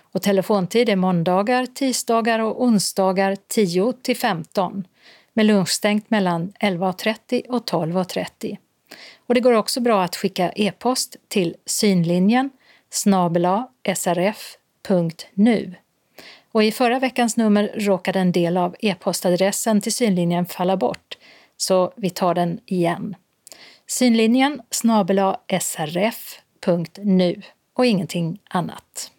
Och telefontid är måndagar, tisdagar och onsdagar 10 till 15 med lunchstängt mellan 11.30 och 12.30. Och det går också bra att skicka e-post till synlinjen snabela srf.nu. Och i förra veckans nummer råkade en del av e-postadressen till synlinjen falla bort, så vi tar den igen. Synlinjen snabela srf.nu och ingenting annat.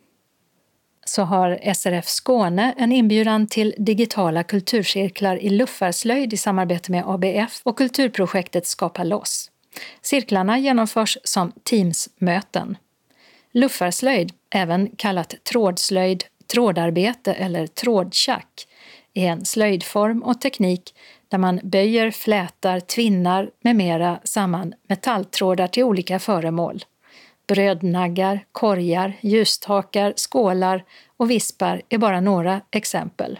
Så har SRF Skåne en inbjudan till digitala kulturcirklar i luffarslöjd i samarbete med ABF och kulturprojektet Skapa loss. Cirklarna genomförs som Teams-möten. Luffarslöjd, även kallat trådslöjd, trådarbete eller trådtjack, är en slöjdform och teknik där man böjer, flätar, tvinnar med mera samman metalltrådar till olika föremål. Brödnaggar, korgar, ljusstakar, skålar och vispar är bara några exempel.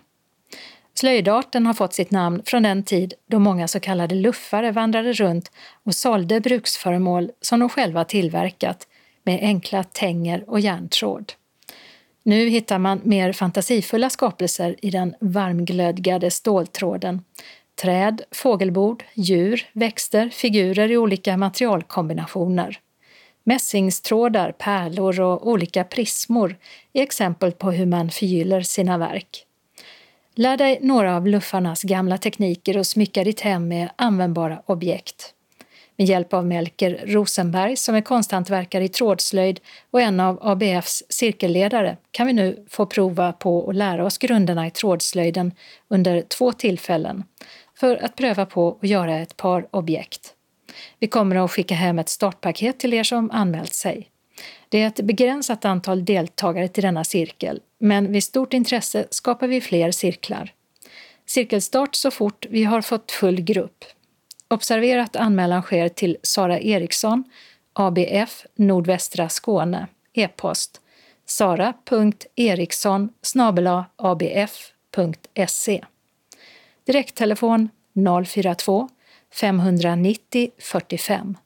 Slöjdarten har fått sitt namn från den tid då många så kallade luffare vandrade runt och sålde bruksföremål som de själva tillverkat med enkla tänger och järntråd. Nu hittar man mer fantasifulla skapelser i den varmglödgade ståltråden. Träd, fågelbord, djur, växter, figurer i olika materialkombinationer. Mässingstrådar, pärlor och olika prismor är exempel på hur man förgyller sina verk. Lär dig några av luffarnas gamla tekniker och smycka ditt hem med användbara objekt. Med hjälp av Melker Rosenberg som är konsthantverkare i trådslöjd och en av ABFs cirkelledare kan vi nu få prova på att lära oss grunderna i trådslöjden under två tillfällen för att pröva på att göra ett par objekt. Vi kommer att skicka hem ett startpaket till er som anmält sig. Det är ett begränsat antal deltagare till denna cirkel, men vid stort intresse skapar vi fler cirklar. Cirkelstart så fort vi har fått full grupp. Observera att anmälan sker till Sara Eriksson, ABF Nordvästra Skåne, e-post sara.eriksson abf.se Direkttelefon 042 590 45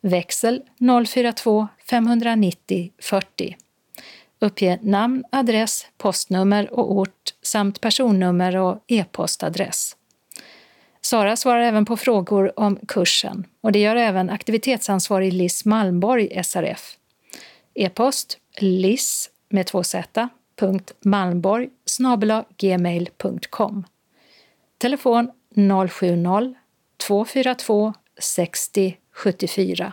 Växel 042 590 40 Uppge namn, adress, postnummer och ort samt personnummer och e-postadress. Sara svarar även på frågor om kursen och det gör även aktivitetsansvarig Liss Malmborg, SRF. E-post liss med två z, punkt Malmborg gmail.com. Telefon 070-242 60 74.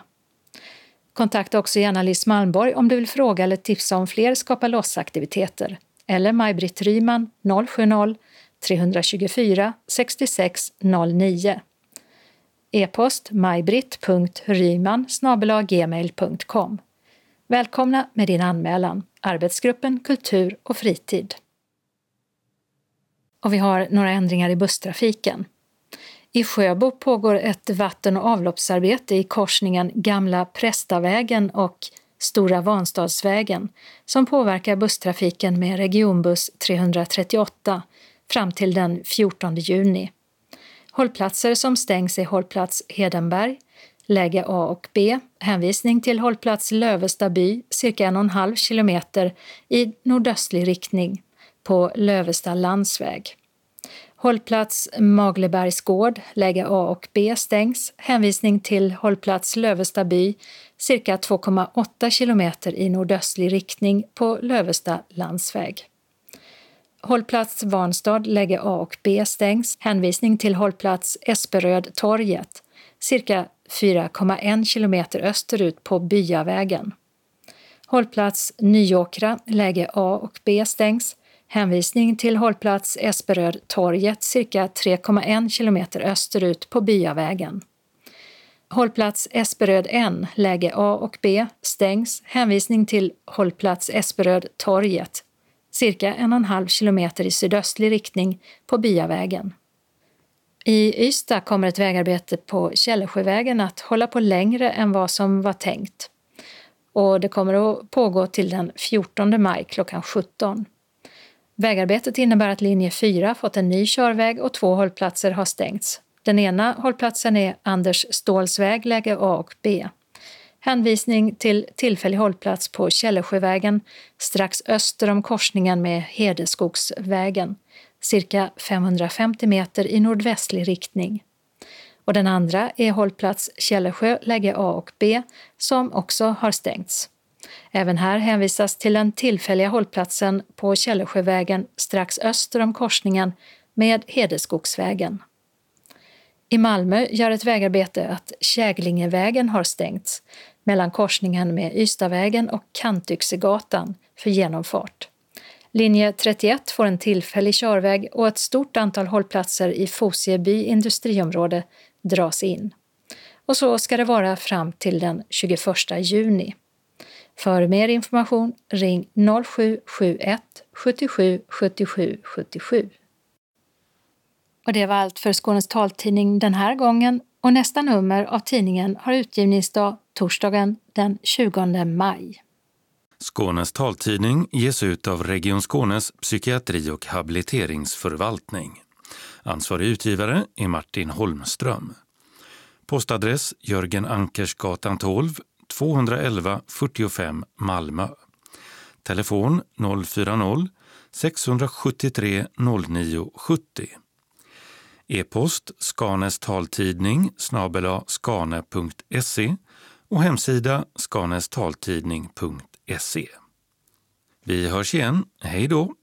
Kontakta också gärna Liss Malmborg om du vill fråga eller tipsa om fler Skapa loss-aktiviteter eller Maj-Britt Ryman 070 324 66 09. E-post majbritt.ryman gmail.com. Välkomna med din anmälan. Arbetsgruppen Kultur och fritid. Och vi har några ändringar i busstrafiken. I Sjöbo pågår ett vatten och avloppsarbete i korsningen Gamla Prästavägen och Stora Vanstadsvägen som påverkar busstrafiken med regionbuss 338 fram till den 14 juni. Hållplatser som stängs är hållplats Hedenberg, läge A och B, hänvisning till hållplats Lövestaby, cirka en och en halv kilometer i nordöstlig riktning på Lövesta landsväg. Hållplats Maglebergs gård, läge A och B stängs, hänvisning till hållplats Lövestaby, cirka 2,8 kilometer i nordöstlig riktning på Lövesta landsväg. Hållplats Vanstad, läge A och B stängs. Hänvisning till hållplats Esperöd torget, cirka 4,1 kilometer österut på Byavägen. Hållplats Nyåkra, läge A och B stängs. Hänvisning till hållplats Esperöd torget, cirka 3,1 kilometer österut på Byavägen. Hållplats Esperöd N, läge A och B, stängs. Hänvisning till hållplats Esperöd torget, cirka en och en halv kilometer i sydöstlig riktning på Byavägen. I Ystad kommer ett vägarbete på Källesjövägen att hålla på längre än vad som var tänkt. Och det kommer att pågå till den 14 maj klockan 17. Vägarbetet innebär att linje 4 fått en ny körväg och två hållplatser har stängts. Den ena hållplatsen är Anders Ståhls väg, läge A och B. Hänvisning till tillfällig hållplats på Källesjövägen strax öster om korsningen med Hedeskogsvägen, cirka 550 meter i nordvästlig riktning. Och den andra är hållplats Källesjö, läge A och B, som också har stängts. Även här hänvisas till den tillfälliga hållplatsen på Källesjövägen strax öster om korsningen med Hedeskogsvägen. I Malmö gör ett vägarbete att Käglingevägen har stängts mellan korsningen med Ystadvägen och Kantyxegatan för genomfart. Linje 31 får en tillfällig körväg och ett stort antal hållplatser i Fosieby industriområde dras in. Och så ska det vara fram till den 21 juni. För mer information ring 0771 77 77 77. Och det var allt för Skånes taltidning den här gången och nästa nummer av tidningen har utgivningsdag torsdagen den 20 maj. Skånes taltidning ges ut av Region Skånes psykiatri och habiliteringsförvaltning. Ansvarig utgivare är Martin Holmström. Postadress Jörgen Ankersgatan 12, 211 45 Malmö. Telefon 040-673 0970. E-post Skanes taltidning snabela skane.se och hemsida skanestaltidning.se. Vi hörs igen. Hej då!